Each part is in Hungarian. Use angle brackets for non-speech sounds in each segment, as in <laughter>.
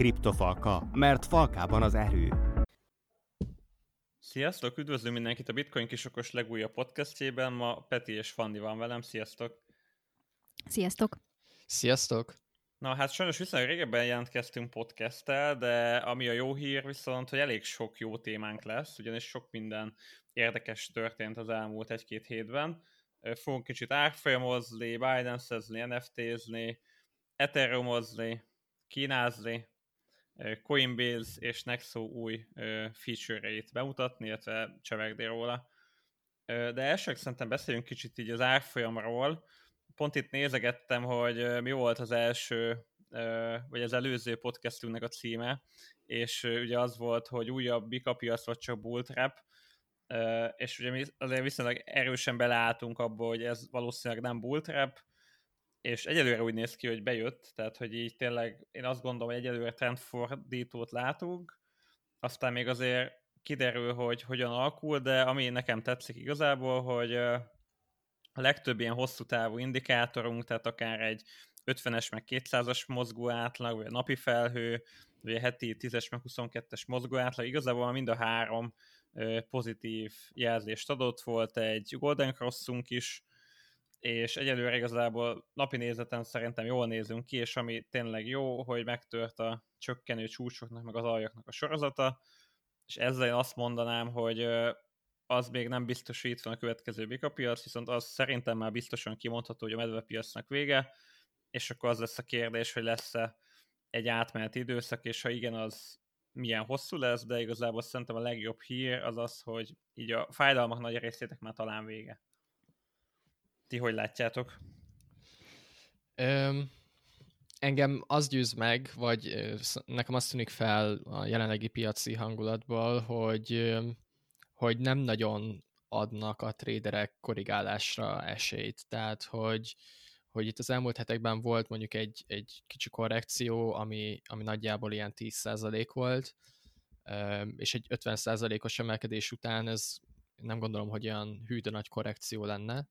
Kriptofalka, mert falkában az erő. Sziasztok, üdvözlünk mindenkit a Bitcoin kisokos legújabb podcastjében. Ma Peti és Fanni van velem, sziasztok! Sziasztok! Sziasztok! Na hát sajnos viszonylag régebben jelentkeztünk podcasttel, de ami a jó hír viszont, hogy elég sok jó témánk lesz, ugyanis sok minden érdekes történt az elmúlt egy-két hétben. Fogunk kicsit árfolyamozni, Binance-ezni, NFT-zni, Ethereum-ozni, kínázni, Coinbase és Nexo új feature-eit bemutatni, illetve csevegni róla. De elsők szerintem beszéljünk kicsit így az árfolyamról. Pont itt nézegettem, hogy mi volt az első, vagy az előző podcastünknek a címe, és ugye az volt, hogy újabb bikapiac vagy csak bulltrap, és ugye mi azért viszonylag erősen beleálltunk abba, hogy ez valószínűleg nem bulltrap, és egyelőre úgy néz ki, hogy bejött, tehát hogy így tényleg én azt gondolom, hogy egyelőre trendfordítót látunk, aztán még azért kiderül, hogy hogyan alakul, de ami nekem tetszik igazából, hogy a legtöbb ilyen hosszú távú indikátorunk, tehát akár egy 50-es meg 200-as mozgó átlag, vagy a napi felhő, vagy a heti 10-es meg 22-es mozgó átlag, igazából mind a három pozitív jelzést adott, volt egy Golden Crossunk is, és egyelőre igazából napi nézeten szerintem jól nézünk ki, és ami tényleg jó, hogy megtört a csökkenő csúcsoknak, meg az aljaknak a sorozata, és ezzel én azt mondanám, hogy az még nem biztos, hogy itt van a következő bikapiac, viszont az szerintem már biztosan kimondható, hogy a medvepiacnak vége, és akkor az lesz a kérdés, hogy lesz-e egy átmeneti időszak, és ha igen, az milyen hosszú lesz, de igazából szerintem a legjobb hír az az, hogy így a fájdalmak nagy részétek már talán vége. Ti hogy látjátok? Öm, engem az győz meg, vagy nekem azt tűnik fel a jelenlegi piaci hangulatból, hogy, hogy nem nagyon adnak a traderek korrigálásra esélyt. Tehát, hogy, hogy itt az elmúlt hetekben volt mondjuk egy, egy kicsi korrekció, ami, ami nagyjából ilyen 10% volt, és egy 50%-os emelkedés után ez nem gondolom, hogy olyan hű nagy korrekció lenne,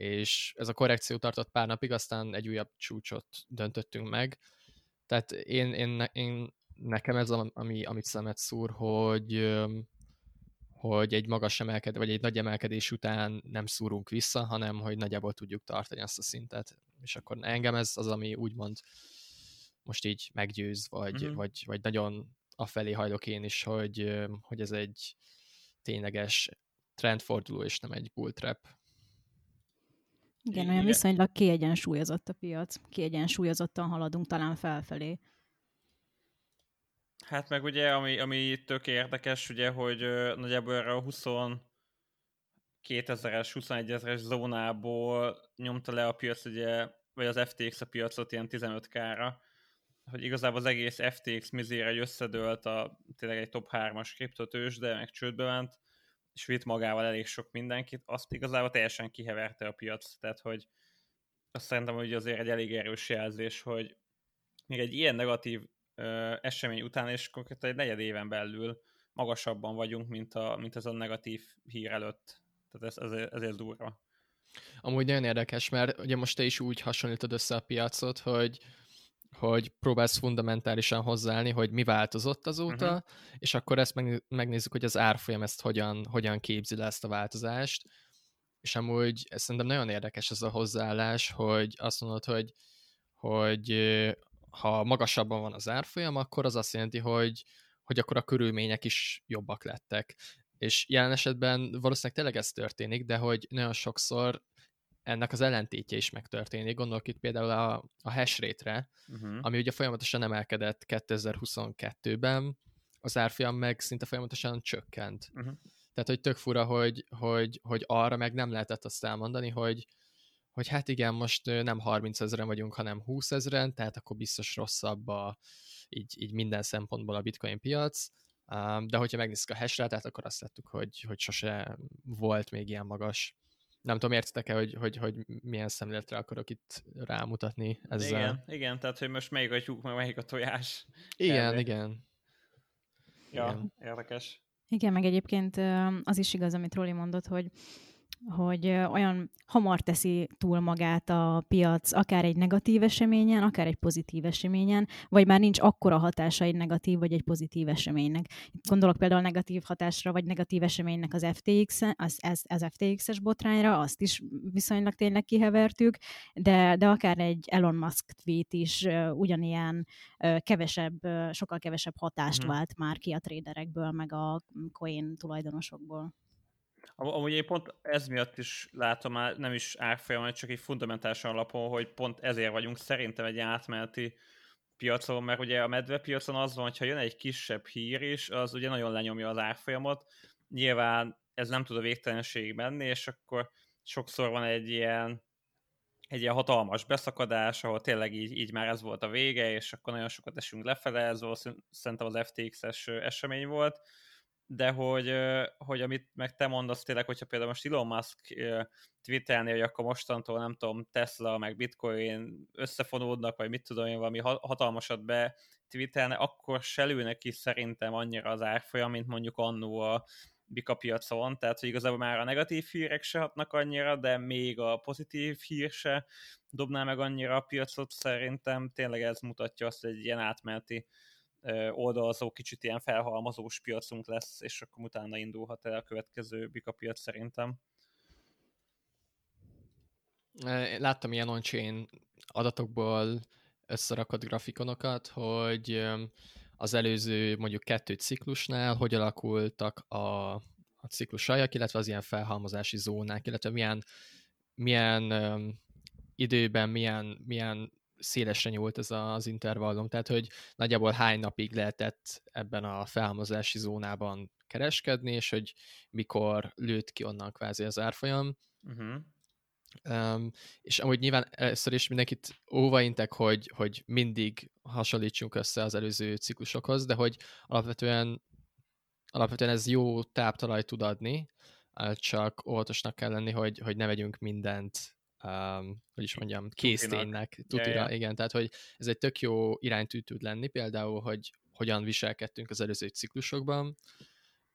és ez a korrekció tartott pár napig, aztán egy újabb csúcsot döntöttünk meg. Tehát én, én, én nekem ez, ami, amit szemet szúr, hogy, hogy egy magas emelkedés, vagy egy nagy emelkedés után nem szúrunk vissza, hanem hogy nagyjából tudjuk tartani azt a szintet. És akkor engem ez az, ami úgymond most így meggyőz, vagy, uh-huh. vagy, vagy nagyon afelé hajlok én is, hogy, hogy ez egy tényleges trendforduló, és nem egy bull trap. Igen, olyan viszonylag kiegyensúlyozott a piac. Kiegyensúlyozottan haladunk talán felfelé. Hát meg ugye, ami, ami tök érdekes, ugye, hogy uh, nagyjából erre a 20 2000-es, 21 ezeres zónából nyomta le a piac, ugye, vagy az FTX a piacot ilyen 15k-ra, hogy igazából az egész FTX mizére összedőlt a tényleg egy top 3-as kriptotős, de meg csődbe ment, és vitt magával elég sok mindenkit, azt igazából teljesen kiheverte a piac, tehát hogy azt szerintem, hogy azért egy elég erős jelzés, hogy még egy ilyen negatív ö, esemény után, és konkrétan egy negyed éven belül magasabban vagyunk, mint, a, mint ez a negatív hír előtt. Tehát ez, ez, ezért durva. Amúgy nagyon érdekes, mert ugye most te is úgy hasonlítod össze a piacot, hogy hogy próbálsz fundamentálisan hozzáállni, hogy mi változott azóta, uh-huh. és akkor ezt megnézzük, hogy az árfolyam ezt hogyan, hogyan képzi le ezt a változást, és amúgy ez szerintem nagyon érdekes ez a hozzáállás, hogy azt mondod, hogy, hogy ha magasabban van az árfolyam, akkor az azt jelenti, hogy, hogy akkor a körülmények is jobbak lettek. És jelen esetben valószínűleg tényleg ez történik, de hogy nagyon sokszor ennek az ellentétje is megtörténik. Gondolok itt például a, a hash rate-re, uh-huh. ami ugye folyamatosan emelkedett 2022-ben, az árfolyam meg szinte folyamatosan csökkent. Uh-huh. Tehát, hogy tök fura, hogy, hogy, hogy arra meg nem lehetett azt elmondani, hogy, hogy hát igen, most nem 30 ezeren vagyunk, hanem 20 ezeren, tehát akkor biztos rosszabb a, így, így minden szempontból a bitcoin piac, de hogyha megnézzük a hash rate akkor azt láttuk, hogy, hogy sose volt még ilyen magas nem tudom, értitek-e, hogy, hogy, hogy milyen szemléletre akarok itt rámutatni ezzel. Igen, igen, tehát hogy most melyik a tyúk, meg melyik a tojás. Igen, igen. Ja, igen. érdekes. Igen, meg egyébként az is igaz, amit Roli mondott, hogy hogy olyan hamar teszi túl magát a piac, akár egy negatív eseményen, akár egy pozitív eseményen, vagy már nincs akkora hatása egy negatív vagy egy pozitív eseménynek. Itt gondolok például negatív hatásra, vagy negatív eseménynek az FTX, az, az, az FTX-es botrányra, azt is viszonylag tényleg kihevertük, de, de akár egy Elon Musk tweet is uh, ugyanilyen uh, kevesebb, uh, sokkal kevesebb hatást uh-huh. vált már ki a traderekből, meg a coin tulajdonosokból. Amúgy én pont ez miatt is látom nem is árfolyam, csak egy fundamentális alapon, hogy pont ezért vagyunk szerintem egy átmeneti piacon, mert ugye a medvepiacon az van, hogyha jön egy kisebb hír is, az ugye nagyon lenyomja az árfolyamot. Nyilván ez nem tud a végtelenség menni, és akkor sokszor van egy ilyen egy ilyen hatalmas beszakadás, ahol tényleg így, így már ez volt a vége, és akkor nagyon sokat esünk lefele, ez valószínűleg szerintem az FTX-es esemény volt de hogy, hogy amit meg te mondasz tényleg, hogyha például most Elon Musk twittelni, hogy akkor mostantól nem tudom, Tesla meg Bitcoin összefonódnak, vagy mit tudom én, valami hatalmasat be twittelne, akkor se lő neki szerintem annyira az árfolyam, mint mondjuk annó a Bika piacon, tehát hogy igazából már a negatív hírek se hatnak annyira, de még a pozitív hír se dobná meg annyira a piacot, szerintem tényleg ez mutatja azt, hogy egy ilyen átmeneti oldalazó, kicsit ilyen felhalmazós piacunk lesz, és akkor utána indulhat el a következő bika piac szerintem. Láttam ilyen on adatokból összerakott grafikonokat, hogy az előző mondjuk kettő ciklusnál hogy alakultak a, a ciklusajak, illetve az ilyen felhalmozási zónák, illetve milyen, milyen időben, milyen, milyen szélesre nyúlt ez az intervallum, tehát hogy nagyjából hány napig lehetett ebben a felhalmozási zónában kereskedni, és hogy mikor lőtt ki onnan kvázi az árfolyam. Uh-huh. Um, és amúgy nyilván először is mindenkit óvaintek, hogy, hogy mindig hasonlítsunk össze az előző ciklusokhoz, de hogy alapvetően, alapvetően ez jó táptalaj tud adni, csak óvatosnak kell lenni, hogy, hogy ne vegyünk mindent um, hogy is mondjam, készténynek, tutira, yeah, yeah. igen, tehát hogy ez egy tök jó iránytű tud lenni, például, hogy hogyan viselkedtünk az előző ciklusokban,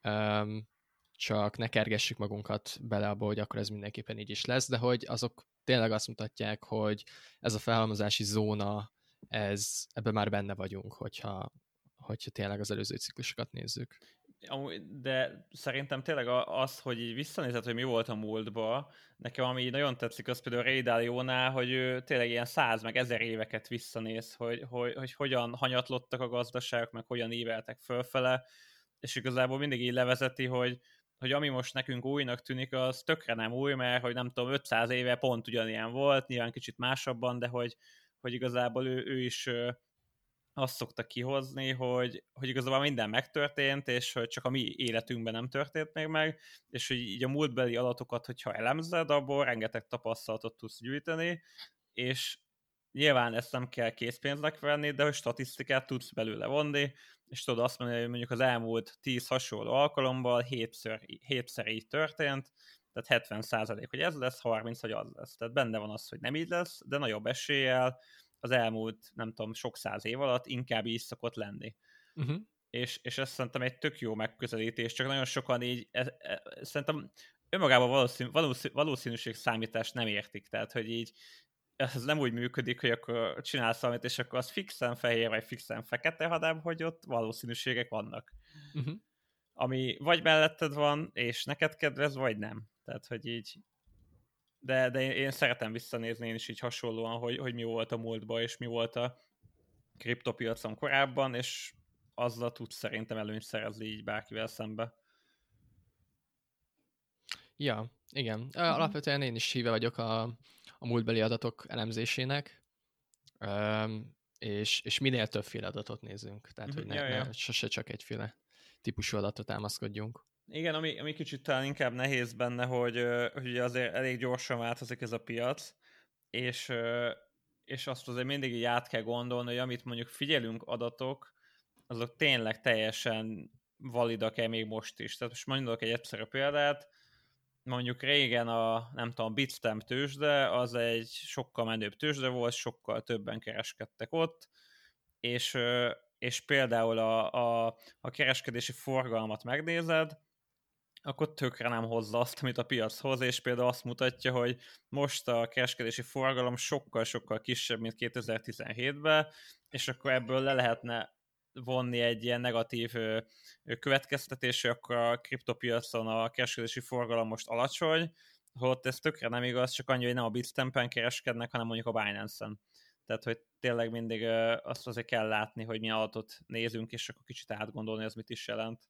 um, csak ne kergessük magunkat bele abba, hogy akkor ez mindenképpen így is lesz, de hogy azok tényleg azt mutatják, hogy ez a felhalmozási zóna, ez, ebben már benne vagyunk, hogyha, hogyha tényleg az előző ciklusokat nézzük de szerintem tényleg az, hogy így visszanézed, hogy mi volt a múltban, nekem ami nagyon tetszik, az például Ray Dalio-nál, hogy ő tényleg ilyen száz meg ezer éveket visszanéz, hogy, hogy, hogy hogyan hanyatlottak a gazdaságok, meg hogyan íveltek fölfele, és igazából mindig így levezeti, hogy, hogy ami most nekünk újnak tűnik, az tökre nem új, mert hogy nem tudom, 500 éve pont ugyanilyen volt, nyilván kicsit másabban, de hogy, hogy igazából ő, ő is azt szokta kihozni, hogy, hogy igazából minden megtörtént, és hogy csak a mi életünkben nem történt még meg, és hogy így a múltbeli adatokat, hogyha elemzed, abból rengeteg tapasztalatot tudsz gyűjteni, és nyilván ezt nem kell készpénznek venni, de hogy statisztikát tudsz belőle vonni, és tudod azt mondani, hogy mondjuk az elmúlt 10 hasonló alkalommal hétszer, hétszer így történt, tehát 70 százalék, hogy ez lesz, 30, hogy az lesz. Tehát benne van az, hogy nem így lesz, de nagyobb eséllyel az elmúlt, nem tudom, sok száz év alatt inkább így szokott lenni. Uh-huh. És, és ez szerintem egy tök jó megközelítés, csak nagyon sokan így, e, e, szerintem önmagában valószínű, valószínű, valószínűség számítást nem értik, tehát hogy így ez nem úgy működik, hogy akkor csinálsz valamit, és akkor az fixen fehér, vagy fixen fekete, hanem hogy ott valószínűségek vannak. Uh-huh. Ami vagy melletted van, és neked kedvez, vagy nem. Tehát, hogy így de, de én, én szeretem visszanézni én is így hasonlóan, hogy, hogy mi volt a múltban, és mi volt a kriptopiacon korábban, és azzal tudsz szerintem előnyt szerezni így bárkivel szembe. Ja, igen. Mhm. Alapvetően én is híve vagyok a, a múltbeli adatok elemzésének, és, és minél többféle adatot nézünk, tehát hogy ne, ja, ja. ne sose csak egyféle típusú adatot támaszkodjunk. Igen, ami, ami kicsit talán inkább nehéz benne, hogy, hogy azért elég gyorsan változik ez a piac, és, és azt azért mindig így át kell gondolni, hogy amit mondjuk figyelünk adatok, azok tényleg teljesen validak-e még most is. Tehát most mondok egy egyszerű példát, mondjuk régen a, nem tudom, Bitstamp tőzsde, az egy sokkal menőbb tőzsde volt, sokkal többen kereskedtek ott, és, és például a, a, a kereskedési forgalmat megnézed, akkor tökre nem hozza azt, amit a piac hoz, és például azt mutatja, hogy most a kereskedési forgalom sokkal-sokkal kisebb, mint 2017-ben, és akkor ebből le lehetne vonni egy ilyen negatív következtetés, hogy akkor a kriptopiacon a kereskedési forgalom most alacsony, holott ez tökre nem igaz, csak annyi, hogy nem a Bitstampen kereskednek, hanem mondjuk a Binance-en. Tehát, hogy tényleg mindig azt azért kell látni, hogy mi adatot nézünk, és akkor kicsit átgondolni, az mit is jelent.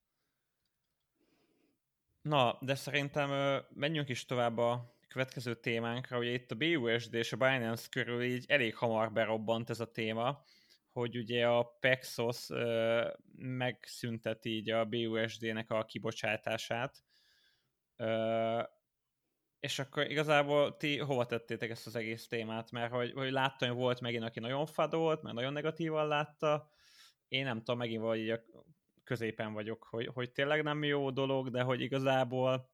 Na, de szerintem menjünk is tovább a következő témánkra. Ugye itt a BUSD és a Binance körül így elég hamar berobbant ez a téma, hogy ugye a Paxos megszünteti így a BUSD-nek a kibocsátását, és akkor igazából ti hova tettétek ezt az egész témát? Mert hogy, hogy láttam, hogy volt megint, aki nagyon fadolt, mert nagyon negatívan látta. Én nem tudom, megint vagy a középen vagyok, hogy, hogy tényleg nem jó dolog, de hogy igazából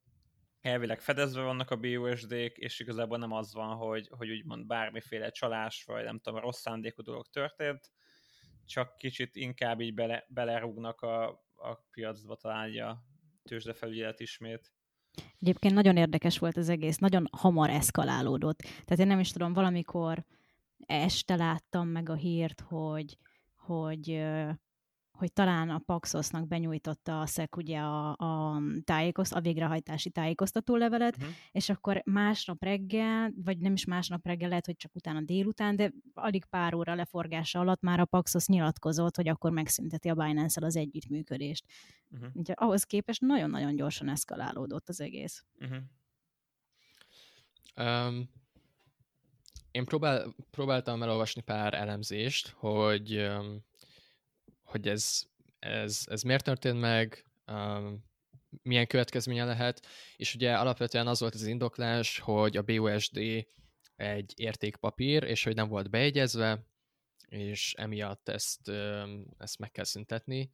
elvileg fedezve vannak a BUSD-k, és igazából nem az van, hogy, hogy úgymond bármiféle csalás, vagy nem tudom, rossz szándékú dolog történt, csak kicsit inkább így bele, belerúgnak a, a piacba talán a tőzsdefelügyelet ismét. Egyébként nagyon érdekes volt az egész, nagyon hamar eszkalálódott. Tehát én nem is tudom, valamikor este láttam meg a hírt, hogy, hogy hogy talán a Paxosnak benyújtotta a SZEK ugye a, a, tájékozt, a végrehajtási tájékoztató levelet, uh-huh. és akkor másnap reggel, vagy nem is másnap reggel, lehet, hogy csak utána délután, de alig pár óra leforgása alatt már a Paxos nyilatkozott, hogy akkor megszünteti a binance az együttműködést. Uh-huh. Úgyhogy ahhoz képest nagyon-nagyon gyorsan eszkalálódott az egész. Uh-huh. Um, én próbál, próbáltam elolvasni pár elemzést, hogy um, hogy ez, ez, ez miért történt meg, um, milyen következménye lehet, és ugye alapvetően az volt az indoklás, hogy a BUSD egy értékpapír, és hogy nem volt beegyezve, és emiatt ezt, um, ezt meg kell szüntetni.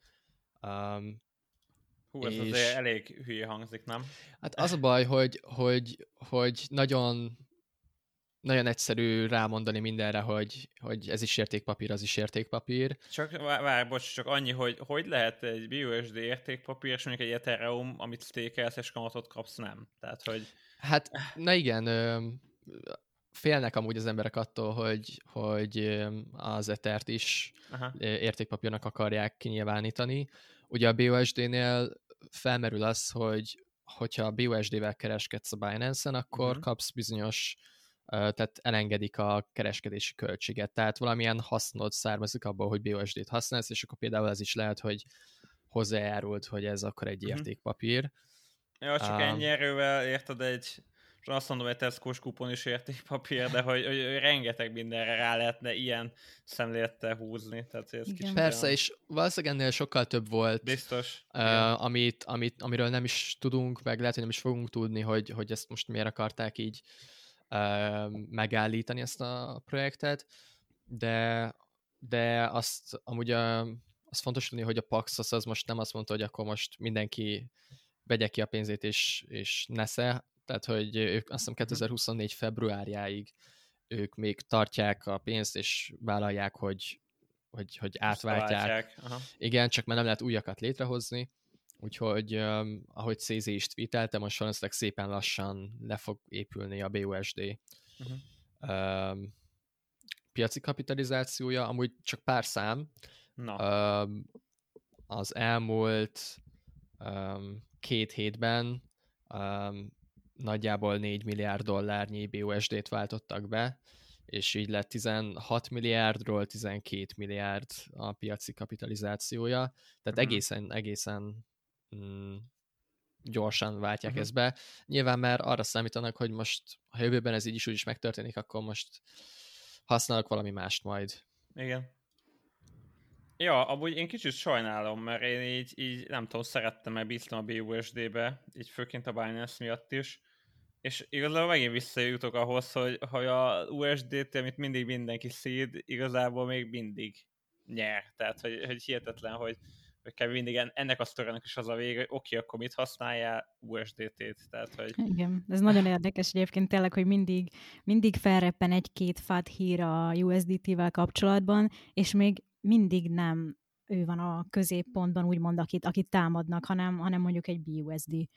Um, Hú, ez és... azért elég hülye hangzik, nem? Hát az a baj, hogy, hogy, hogy nagyon nagyon egyszerű rámondani mindenre, hogy, hogy ez is értékpapír, az is értékpapír. Csak vár, bocs, csak annyi, hogy hogy lehet egy BUSD értékpapír, és mondjuk egy Ethereum, amit stékelsz és kamatot kapsz, nem. Tehát, hogy... Hát, na igen, félnek amúgy az emberek attól, hogy, hogy az Ethert is Aha. értékpapírnak akarják kinyilvánítani. Ugye a BUSD-nél felmerül az, hogy hogyha BUSD-vel kereskedsz a Binance-en, akkor uh-huh. kapsz bizonyos tehát elengedik a kereskedési költséget. Tehát valamilyen hasznod származik abból, hogy BUSD-t használsz, és akkor például ez is lehet, hogy hozzájárult, hogy ez akkor egy mhm. értékpapír. Ja, csak um, ennyi erővel érted egy azt mondom, hogy tesco kupon is értékpapír, de hogy, hogy, hogy rengeteg mindenre rá lehetne ilyen szemlélettel húzni. Tehát ez kicsit Persze, olyan... és valószínűleg ennél sokkal több volt. Biztos. Uh, amit, amit, amiről nem is tudunk, meg lehet, hogy nem is fogunk tudni, hogy, hogy ezt most miért akarták így megállítani ezt a projektet, de, de azt amúgy a, az fontos tudni, hogy a Paxos az most nem azt mondta, hogy akkor most mindenki vegye ki a pénzét és, és nesze, tehát hogy ők azt hiszem 2024 mhm. februárjáig ők még tartják a pénzt, és vállalják, hogy, hogy, hogy átváltják. Igen, csak már nem lehet újakat létrehozni, Úgyhogy, ahogy CZ is tweetelte, most valószínűleg szépen lassan le fog épülni a BUSD. Uh-huh. Piaci kapitalizációja, amúgy csak pár szám. Na. Az elmúlt két hétben nagyjából 4 milliárd dollárnyi BUSD-t váltottak be, és így lett 16 milliárdról 12 milliárd a piaci kapitalizációja, tehát uh-huh. egészen, egészen mm, gyorsan váltják uh-huh. ezt be. Nyilván már arra számítanak, hogy most ha jövőben ez így is úgy is megtörténik, akkor most használok valami mást majd. Igen. Ja, amúgy én kicsit sajnálom, mert én így, így nem tudom, szerettem, mert bíztam a BUSD-be, így főként a Binance miatt is, és igazából megint visszajutok ahhoz, hogy, hogy a USD-t, amit mindig mindenki szíd, igazából még mindig nyer. Tehát, hogy, hogy hihetetlen, hogy kb. mindig ennek a sztorinak is az a vége, hogy oké, akkor mit használjál? USDT-t. Tehát, hogy... Igen, ez nagyon érdekes egyébként tényleg, hogy mindig, mindig felreppen egy-két fát hír a USDT-vel kapcsolatban, és még mindig nem ő van a középpontban, úgymond, akit, akit támadnak, hanem, hanem mondjuk egy BUSD.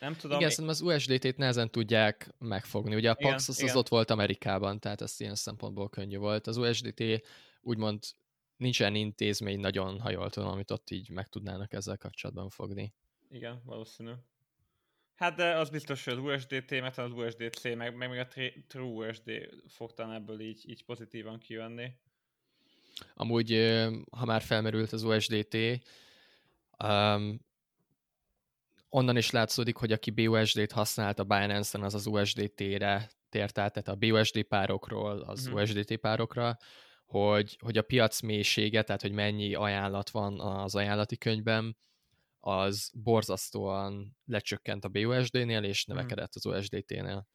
nem tudom. Igen, szerintem az USDT-t nehezen tudják megfogni. Ugye a PAX az, az igen. ott volt Amerikában, tehát ez ilyen szempontból könnyű volt. Az USDT úgymond nincs olyan intézmény nagyon, ha jól tudom, amit ott így meg tudnának ezzel kapcsolatban fogni. Igen, valószínű. Hát de az biztos, hogy az USDT, mert az USDC, meg, meg még a True USD fog talán ebből így, így pozitívan kijönni. Amúgy, ha már felmerült az USDT, um, onnan is látszódik, hogy aki BUSD-t használt a Binance-en, az az USDT-re tért át, tehát a BUSD párokról az Mhm. USDT párokra, hogy, hogy a piac mélysége, tehát hogy mennyi ajánlat van az ajánlati könyvben, az borzasztóan lecsökkent a BUSD-nél, és Mhm. növekedett az USDT-nél.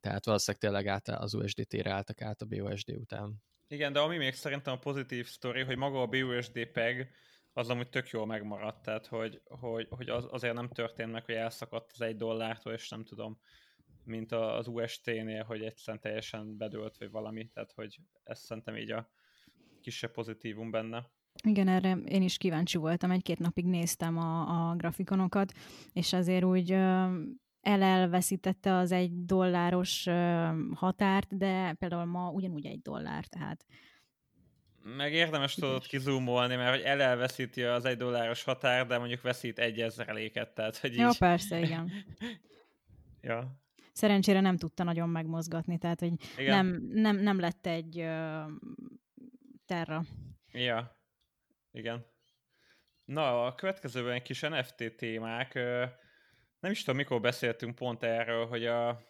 Tehát valószínűleg tényleg át, az USDT-re álltak át a BUSD után. Igen, de ami még szerintem a pozitív sztori, hogy maga a BUSD peg az amúgy tök jól megmaradt, tehát hogy, hogy, hogy az, azért nem történt meg, hogy elszakadt az egy dollártól, és nem tudom, mint az UST-nél, hogy egyszerűen teljesen bedőlt, vagy valami, tehát hogy ez szerintem így a kisebb pozitívum benne. Igen, erre én is kíváncsi voltam, egy-két napig néztem a, a grafikonokat, és azért úgy elelveszítette az egy dolláros határt, de például ma ugyanúgy egy dollár, tehát Meg érdemes tudod Ügyes. kizumolni, mert hogy elelveszíti az egy dolláros határ, de mondjuk veszít egy ezreléket, tehát hogy így... jó, persze, igen. <laughs> ja. Szerencsére nem tudta nagyon megmozgatni, tehát hogy Igen. nem, nem, nem lett egy ö, terra. Ja, igen. Na, a következőben egy kis NFT témák. Nem is tudom, mikor beszéltünk pont erről, hogy a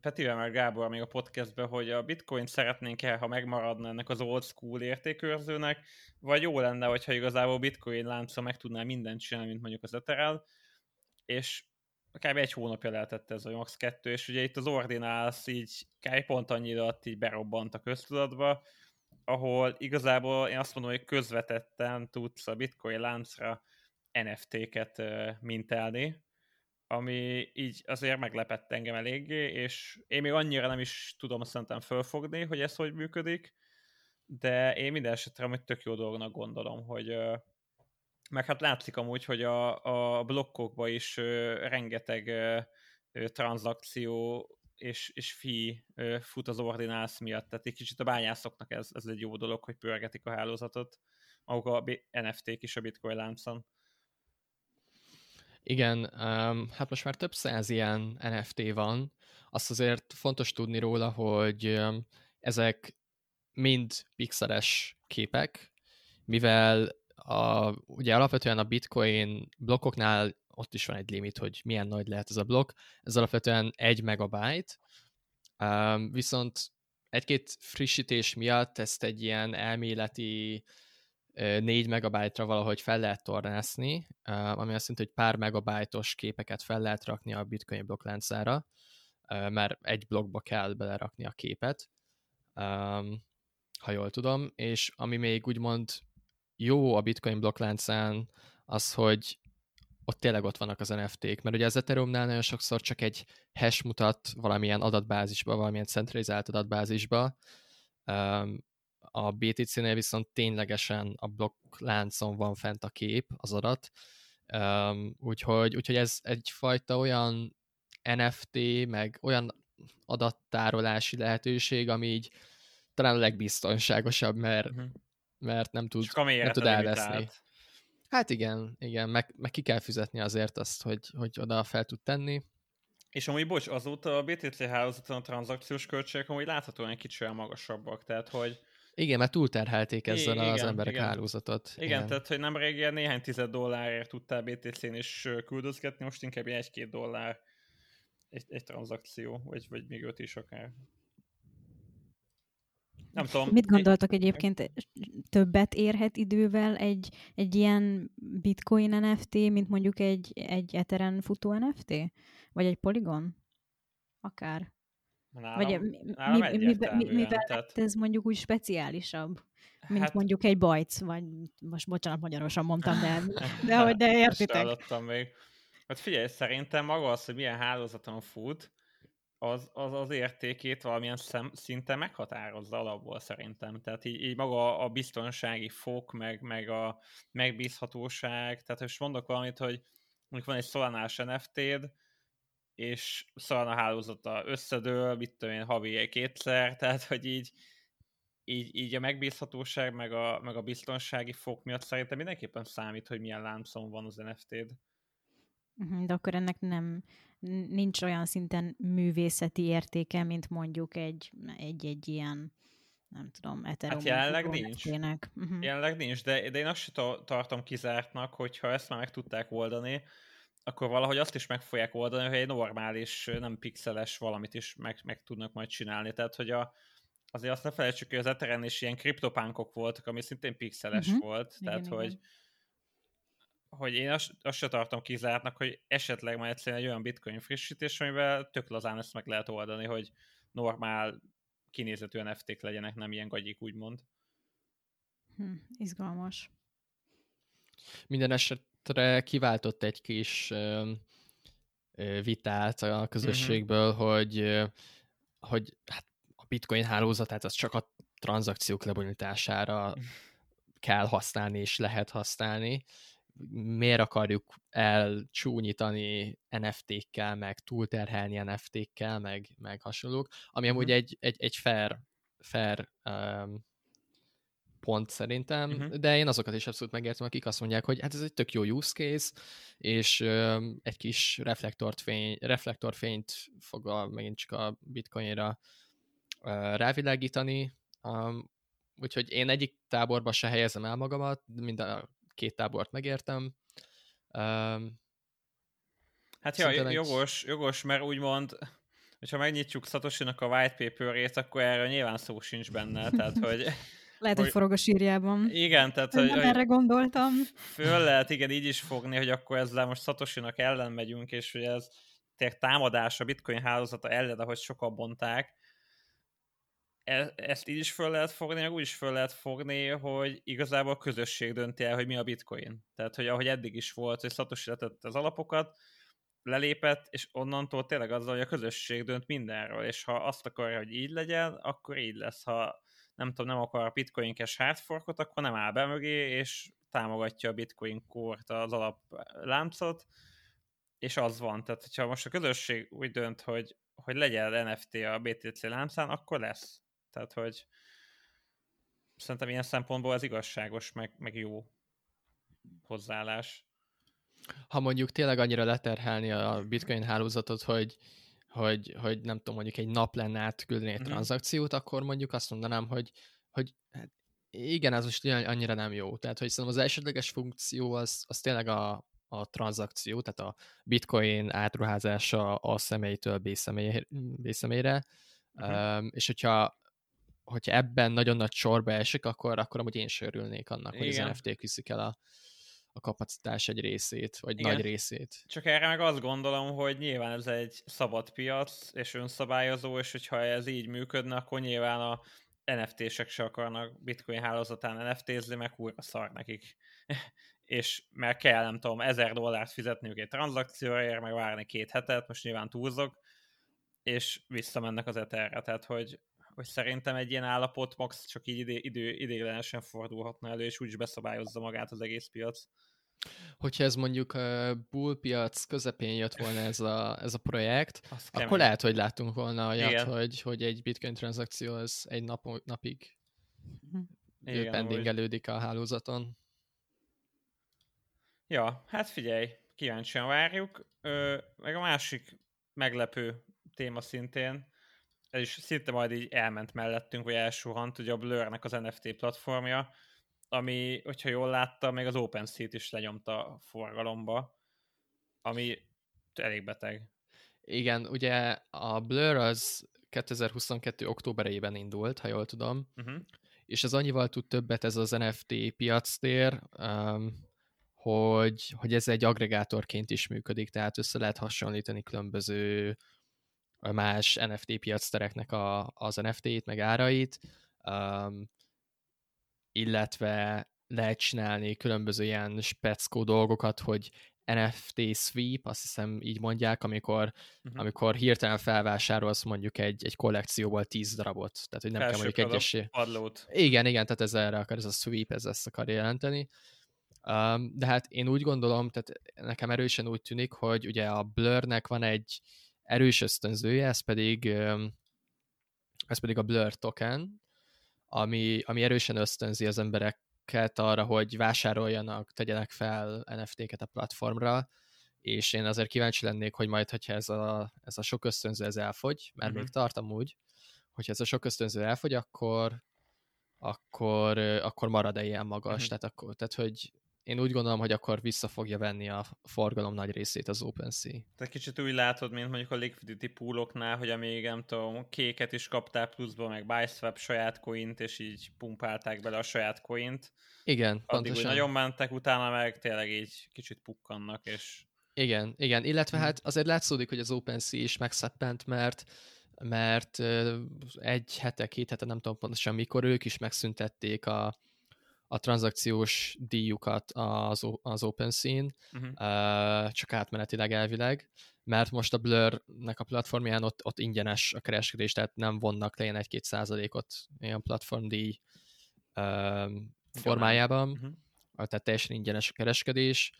Petivel meg Gábor még a podcastben, hogy a bitcoin szeretnénk el, ha megmaradna ennek az old school értékőrzőnek, vagy jó lenne, hogyha igazából bitcoin lánca meg tudná mindent csinálni, mint mondjuk az Ethereum, és kb. egy hónapja lehetett ez, vagy max. kettő, és ugye itt az Ordinals így kb. pont annyi idő alatt így berobbant a köztudatba, ahol igazából én azt mondom, hogy közvetetten tudsz a bitcoin láncra NFT-ket ö, mintálni, ami így azért meglepett engem eléggé, és én még annyira nem is tudom szerintem fölfogni, hogy ez hogy működik, de én minden esetre amúgy tök jó dolognak gondolom, hogy meg hát látszik amúgy, hogy a, a blokkokban is ö, rengeteg ö, tranzakció és, és fi fut az Ordinals miatt, tehát egy kicsit a bányászoknak ez, ez egy jó dolog, hogy pörgetik a hálózatot, maguk a NFT-k is a bitcoin láncon. Igen, um, hát most már több száz ilyen NFT van. Azt azért fontos tudni róla, hogy um, ezek mind pixeles képek, mivel a, ugye alapvetően a bitcoin blokkoknál ott is van egy limit, hogy milyen nagy lehet ez a blokk. Ez alapvetően egy megabyte, um, viszont egy-két frissítés miatt ezt egy ilyen elméleti 4 megabájtra valahogy fel lehet tornászni, ami azt jelenti, hogy pár megabájtos képeket fel lehet rakni a bitcoin blokkláncára, mert egy blokkba kell belerakni a képet, ha jól tudom, és ami még úgymond jó a bitcoin blokkláncán, az, hogy ott tényleg ott vannak az NFT-k, mert ugye az Ethereumnál nagyon sokszor csak egy hash mutat valamilyen adatbázisba, valamilyen centralizált adatbázisba, a BTC-nél viszont ténylegesen a blokkláncon van fent a kép, az adat, úgyhogy, úgyhogy ez egyfajta olyan NFT, meg olyan adattárolási lehetőség, ami így talán a legbiztonságosabb, mert, uh-huh. Mert nem tud, nem tud elveszni. Hát igen, igen, meg, meg ki kell fizetni azért azt, hogy, hogy oda fel tud tenni. És amúgy, bocs, azóta a BTC hálózaton a tranzakciós költségek amúgy láthatóan egy kicsit magasabbak, tehát hogy igen, mert túlterhelték ezzel igen, az emberek igen. hálózatot. Igen, igen, tehát hogy nem régen néhány tized dollárért tudtál BTC-n is küldözgetni, most inkább egy-két dollár egy, egy tranzakció, vagy, vagy még öt is akár. Nem tudom. Mit gondoltok egyébként, többet érhet idővel egy, egy ilyen bitcoin NFT, mint mondjuk egy, egy Ethereum futó NFT? Vagy egy Polygon? Akár. Nálam, Vagy mi, mi, mi, mi, mivel tehát... ez mondjuk úgy speciálisabb, mint hát... mondjuk egy bajc, vagy most bocsánat, magyarosan mondtam, de, <laughs> de hogy de értitek. még. Hát figyelj, szerintem maga az, hogy milyen hálózaton fut, az, az az értékét valamilyen szem, szinten meghatározza alapból szerintem. Tehát így, így maga a biztonsági fok, meg, meg a megbízhatóság, tehát most mondok valamit, hogy mondjuk van egy Solanás NFT-d, és szóval a hálózata összedől, mit tudom én, havi kétszer, tehát hogy így, így, így a megbízhatóság, meg a, meg a biztonsági fok miatt szerintem mindenképpen számít, hogy milyen láncon van az NFT-d. Mhm, de akkor ennek nem, nincs olyan szinten művészeti értéke, mint mondjuk egy, egy, egy ilyen nem tudom. Hát jelenleg nincs. Uh-huh. Jelenleg nincs, de, de én azt sem tartom kizártnak, hogyha ezt már meg tudták oldani, akkor valahogy azt is meg fogják oldani, hogy egy normális, nem pixeles valamit is meg, meg tudnak majd csinálni. Tehát, hogy a, azért azt ne felejtsük, hogy az Ethereum is ilyen kriptopánkok voltak, ami szintén pixeles uh-huh. volt. Igen, tehát, igen. hogy hogy én azt, azt se tartom kizártnak, hogy esetleg majd egyszerűen egy olyan bitcoin frissítés, amivel tök lazán ezt meg lehet oldani, hogy normál kinézetű NFT-k legyenek, nem ilyen gagyik, úgymond. Hm, izgalmas. Minden esetre kiváltott egy kis ö, ö, vitát a közösségből, uh-huh. hogy, ö, hogy hát a bitcoin hálózatát az csak a tranzakciók lebonyolítására <laughs> kell használni és lehet használni, miért akarjuk elcsúnyítani NFT-kkel, meg túlterhelni NFT-kkel, meg, meg hasonlók, ami amúgy uh-huh. egy, egy, egy fair, fair um, pont szerintem, uh-huh. de én azokat is abszolút megértem, akik azt mondják, hogy hát ez egy tök jó use case, és um, egy kis reflektorfény, reflektorfényt fog a, megint csak a bitcoinra uh, rávilágítani, um, úgyhogy én egyik táborba se helyezem el magamat, mind a két tábort megértem. Um, hát ja, jogos, jogos, mert úgymond, hogyha megnyitjuk Satoshi-nak a white paper-ét, akkor erről nyilván szó sincs benne, tehát hogy... <laughs> Lehet, hogy, hogy forog a sírjában. Igen, tehát hogy... Nem erre gondoltam. Föl lehet, igen, így is fogni, hogy akkor ezzel most Satoshi-nak ellen megyünk, és hogy ez tényleg támadás a bitcoin hálózata ellen, ahogy sokan bonták, E, ezt így is föl lehet fogni, meg úgy is föl lehet fogni, hogy igazából a közösség dönti el, hogy mi a bitcoin. Tehát, hogy ahogy eddig is volt, hogy Satoshi letett az alapokat, lelépett, és onnantól tényleg azzal, hogy a közösség dönt mindenről, és ha azt akarja, hogy így legyen, akkor így lesz. Ha nem tudom, nem akar a bitcoin cash hardforkot, akkor nem áll be mögé, és támogatja a bitcoin kort, az alapláncot, és az van. Tehát, hogyha most a közösség úgy dönt, hogy, hogy legyen NFT a BTC láncán, akkor lesz. Tehát, hogy szerintem ilyen szempontból ez igazságos, meg, meg jó hozzáállás. Ha mondjuk tényleg annyira leterhelni a bitcoin hálózatot, hogy, hogy, hogy nem tudom, mondjuk egy nap lenne átküldeni egy mm-hmm. tranzakciót, akkor mondjuk azt mondanám, hogy, hogy hát igen, ez most annyira nem jó. Tehát, hogy szerintem az elsődleges funkció az, az tényleg a, a tranzakció, tehát a bitcoin átruházása a személytől B, személy, B személyre, uh-huh. um, és hogyha hogyha ebben nagyon nagy sorba esik, akkor, akkor amúgy én sörülnék annak, Igen. hogy az NFT viszik el a, a kapacitás egy részét, vagy Igen. nagy részét. Csak erre meg azt gondolom, hogy nyilván ez egy szabad piac, és önszabályozó, és hogyha ez így működne, akkor nyilván a NFT-sek se akarnak bitcoin hálózatán NFT-zni, meg újra szar nekik. <laughs> és mert kell, nem tudom, ezer dollárt fizetniük egy tranzakcióért, meg várni két hetet, most nyilván túlzok, és visszamennek az eterre, tehát hogy hogy szerintem egy ilyen állapot max csak így idő, idő, idéglenesen fordulhatna elő, és úgyis beszabályozza magát az egész piac. Hogyha ez mondjuk a bull piac közepén jött volna ez a, ez a projekt, <laughs> Azt akkor kemény. lehet, hogy láttunk volna olyat, hogy, hogy egy bitcoin tranzakció az egy nap, napig Igen, pendingelődik a hálózaton. Ja, hát figyelj, kíváncsian várjuk. Ö, meg a másik meglepő téma szintén, ez is szinte majd így elment mellettünk, vagy elsuhant, ugye a Blurnek az NFT platformja, ami, hogyha jól látta, még az OpenSea-t is lenyomta a forgalomba, ami elég beteg. Igen, ugye a Blur az 2022. októberében indult, ha jól tudom, uh-huh. és az annyival tud többet ez az NFT piactér, um, hogy, hogy ez egy agregátorként is működik, tehát össze lehet hasonlítani különböző más NFT piactereknek a, az NFT-t, meg árait, um, illetve lehet csinálni különböző ilyen speckó dolgokat, hogy NFT sweep, azt hiszem így mondják, amikor, uh-huh. amikor hirtelen felvásárolsz mondjuk egy, egy kollekcióból 10 darabot. Tehát, hogy nem Felső kell mondjuk egyesé. Padlót. Igen, igen, tehát ez erre akar, ez a sweep, ez ezt akar jelenteni. Um, de hát én úgy gondolom, tehát nekem erősen úgy tűnik, hogy ugye a Blurnek van egy erős ösztönzője, ez pedig, ez pedig a Blur token, ami, ami erősen ösztönzi az embereket arra, hogy vásároljanak, tegyenek fel NFT-ket a platformra, és én azért kíváncsi lennék, hogy majd, hogyha ez a, ez a sok ösztönző ez elfogy, mert uh-huh. még tartom úgy, hogyha ez a sok ösztönző elfogy, akkor akkor, akkor marad-e ilyen magas. Uh-huh. Tehát, akkor, tehát, hogy én úgy gondolom, hogy akkor vissza fogja venni a forgalom nagy részét az OpenSea. Te kicsit úgy látod, mint mondjuk a liquidity pooloknál, hogy amíg nem tudom, kéket is kaptál pluszba, meg BuySwap saját coint, és így pumpálták bele a saját coint. Igen, Addig pontosan. úgy nagyon mentek, utána meg tényleg így kicsit pukkannak, és... Igen, igen, illetve hmm. hát azért látszódik, hogy az OpenSea is megszeppent, mert mert egy hete, két hete, nem tudom pontosan mikor, ők is megszüntették a, a tranzakciós díjukat az, az OpenSea-n, uh-huh. csak átmenetileg elvileg, mert most a Blur-nek a platformján ott, ott ingyenes a kereskedés, tehát nem vonnak le ilyen 1-2 százalékot ilyen platformdíj formájában, uh-huh. tehát teljesen ingyenes a kereskedés,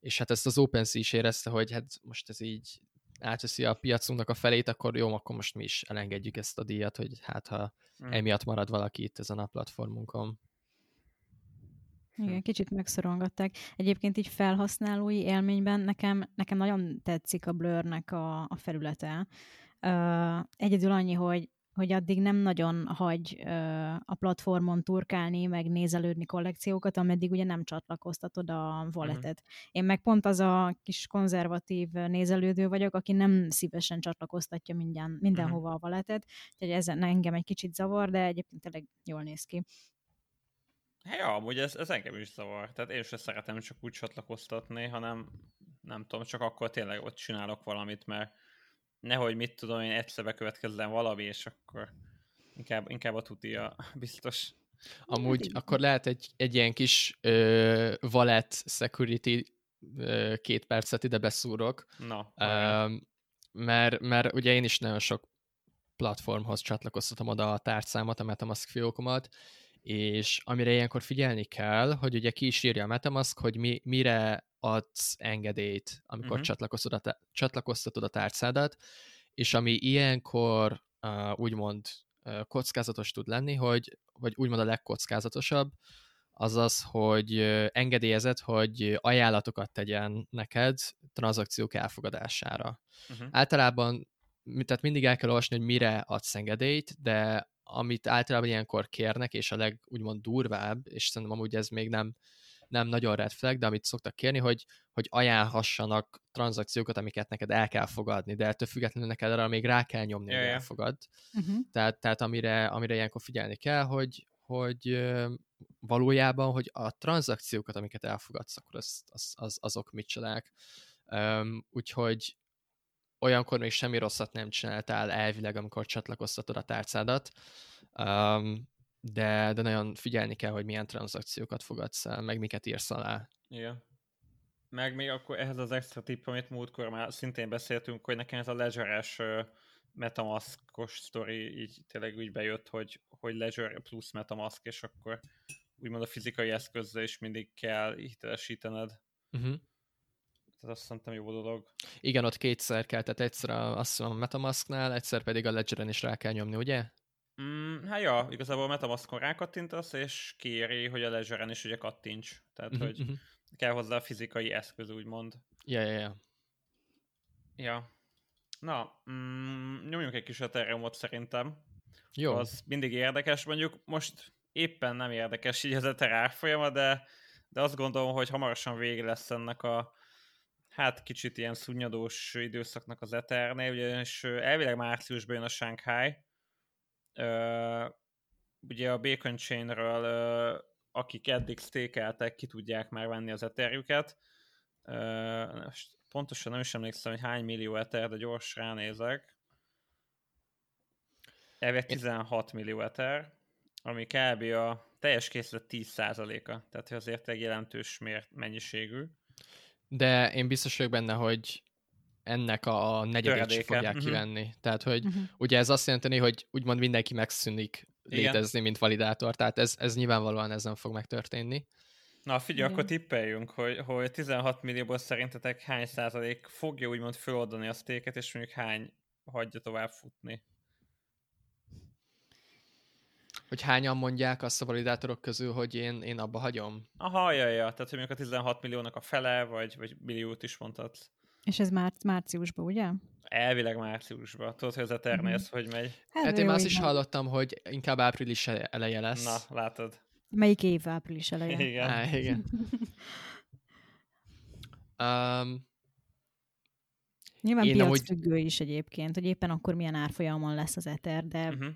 és hát ezt az OpenSea is érezte, hogy hát most ez így átveszi a piacunknak a felét, akkor jó, akkor most mi is elengedjük ezt a díjat, hogy hát ha mm. emiatt marad valaki itt ezen a platformunkon. Igen, kicsit megszorongatták. Egyébként így felhasználói élményben nekem, nekem nagyon tetszik a Blurnek a, a felülete. Uh, egyedül annyi, hogy hogy addig nem nagyon hagy ö, a platformon turkálni, meg nézelődni kollekciókat, ameddig ugye nem csatlakoztatod a walletet. Uh-huh. Én meg pont az a kis konzervatív nézelődő vagyok, aki nem szívesen csatlakoztatja minden, mindenhova uh-huh. a walletet, úgyhogy ez engem egy kicsit zavar, de egyébként tényleg jól néz ki. Hát ja, amúgy ez, ez engem is zavar. Tehát én sem szeretem csak úgy csatlakoztatni, hanem nem tudom, csak akkor tényleg ott csinálok valamit, mert nehogy mit tudom én egyszer bekövetkezzen valami, és akkor inkább, inkább a tutia <laughs> biztos. Amúgy akkor lehet egy, egy ilyen kis uh, wallet security uh, két percet ide beszúrok. Na. Uh, mert, mert ugye én is nagyon sok platformhoz csatlakoztatom oda a tárcámat, a Metamask fiókomat, és amire ilyenkor figyelni kell, hogy ugye ki is írja a Metamask, hogy mi, mire adsz engedélyt, amikor uh-huh. csatlakoztatod, a, csatlakoztatod a tárcádat, és ami ilyenkor uh, úgymond uh, kockázatos tud lenni, hogy, vagy úgymond a legkockázatosabb, az az, hogy engedélyezed, hogy ajánlatokat tegyen neked tranzakciók elfogadására. Uh-huh. Általában tehát mindig el kell olvasni, hogy mire adsz engedélyt, de amit általában ilyenkor kérnek, és a leg úgymond durvább, és szerintem amúgy ez még nem, nem nagyon red flag, de amit szoktak kérni, hogy, hogy ajánlhassanak tranzakciókat, amiket neked el kell fogadni, de ettől függetlenül neked arra még rá kell nyomni, hogy elfogad. Uh-huh. Tehát, tehát amire, amire ilyenkor figyelni kell, hogy, hogy valójában, hogy a tranzakciókat, amiket elfogadsz, akkor az, az, az, azok mit csinálják. Um, úgyhogy olyankor még semmi rosszat nem csináltál elvileg, amikor csatlakoztatod a tárcádat, um, de, de nagyon figyelni kell, hogy milyen tranzakciókat fogadsz el, meg miket írsz alá. Igen. Meg még akkor ehhez az extra tipp, amit múltkor már szintén beszéltünk, hogy nekem ez a ledgeres metamaskos sztori így tényleg úgy bejött, hogy, hogy ledger plusz metamask, és akkor úgymond a fizikai eszközzel is mindig kell hitelesítened. Uh-huh. Tehát azt szerintem jó dolog. Igen, ott kétszer kell, tehát egyszer a, azt a Metamasknál, egyszer pedig a Ledgeren is rá kell nyomni, ugye? Mm, hát ja, igazából a Metamaskon rákattintasz, és kéri, hogy a Ledgeren is ugye kattints. Tehát, uh-huh, hogy uh-huh. kell hozzá a fizikai eszköz, úgymond. Ja, ja, ja. Ja. Na, mm, nyomjunk egy kis ethereum szerintem. Jó. Az mindig érdekes, mondjuk most éppen nem érdekes így az Ether árfolyama, de, de azt gondolom, hogy hamarosan vége lesz ennek a hát kicsit ilyen szunnyadós időszaknak az Ethernél, ugyanis elvileg márciusban jön a Shanghai. Uh, ugye a Bacon Chainről, uh, akik eddig stékeltek, ki tudják már venni az Etherjüket. Uh, pontosan nem is emlékszem, hogy hány millió Ether, de gyors ránézek. Elvileg 16 millió Ether, ami kb. a teljes készlet 10%-a, tehát azért egy jelentős mért mennyiségű de én biztos vagyok benne, hogy ennek a negyedét sem fogják uh-huh. kivenni. Tehát, hogy uh-huh. ugye ez azt jelenti, hogy úgymond mindenki megszűnik létezni, Igen. mint validátor, tehát ez, ez nyilvánvalóan ez nem fog megtörténni. Na figyelj, Igen. akkor tippeljünk, hogy, hogy 16 millióból szerintetek hány százalék fogja úgymond feloldani a sztéket, és mondjuk hány hagyja tovább futni. Hogy hányan mondják azt a validátorok közül, hogy én, én abba hagyom? Aha, ja, ja. Tehát, hogy mondjuk a 16 milliónak a fele, vagy, vagy milliót is mondhatsz. És ez már márciusban, ugye? Elvileg márciusban. Tudod, hogy ez a termész, mm-hmm. hogy megy. Hát, hát én azt is hallottam, hogy inkább április eleje lesz. Na, látod. Melyik év április eleje? Igen. Á, igen. <laughs> um, Nyilván Én piacfüggő amúgy... is egyébként, hogy éppen akkor milyen árfolyamon lesz az Ether, de uh-huh.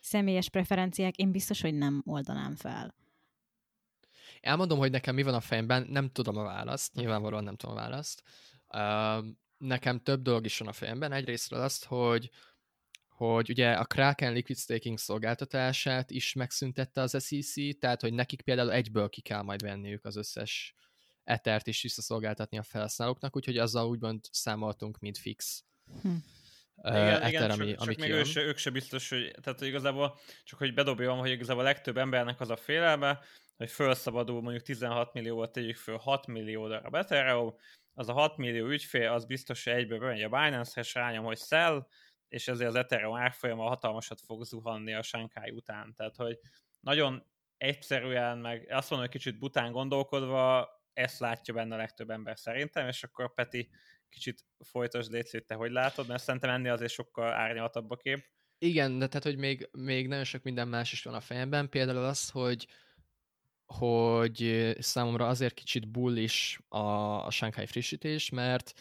Személyes preferenciák én biztos, hogy nem oldanám fel. Elmondom, hogy nekem mi van a fejemben, nem tudom a választ, nyilvánvalóan nem tudom a választ. Uh, nekem több dolog is van a fejemben. Egyrésztről azt, hogy hogy ugye a Kraken Liquid Staking szolgáltatását is megszüntette az SEC, tehát hogy nekik például egyből ki kell majd venniük az összes Ethert is visszaszolgáltatni a felhasználóknak, úgyhogy azzal úgymond számoltunk, mint fix. Hm. Uh, igen, Ether, igen, ami, csak, ami csak még ők se, ők se biztos, hogy, tehát hogy igazából csak hogy bedobjam, hogy igazából a legtöbb embernek az a félelme, hogy felszabadul mondjuk 16 millióval tegyük föl 6 millió darab Ethereum, az a 6 millió ügyfél, az biztos, hogy egyből bemegy a Binance-re, és rányom, hogy sell, és ezért az Ethereum árfolyama hatalmasat fog zuhanni a Shanghai után. Tehát, hogy nagyon egyszerűen, meg azt mondom, hogy kicsit bután gondolkodva, ezt látja benne a legtöbb ember szerintem, és akkor Peti kicsit folytos létszét, te hogy látod, mert szerintem ennél azért sokkal árnyaltabb a kép. Igen, de tehát, hogy még, még nagyon sok minden más is van a fejemben, például az, hogy hogy számomra azért kicsit bullish a, a Shanghai frissítés, mert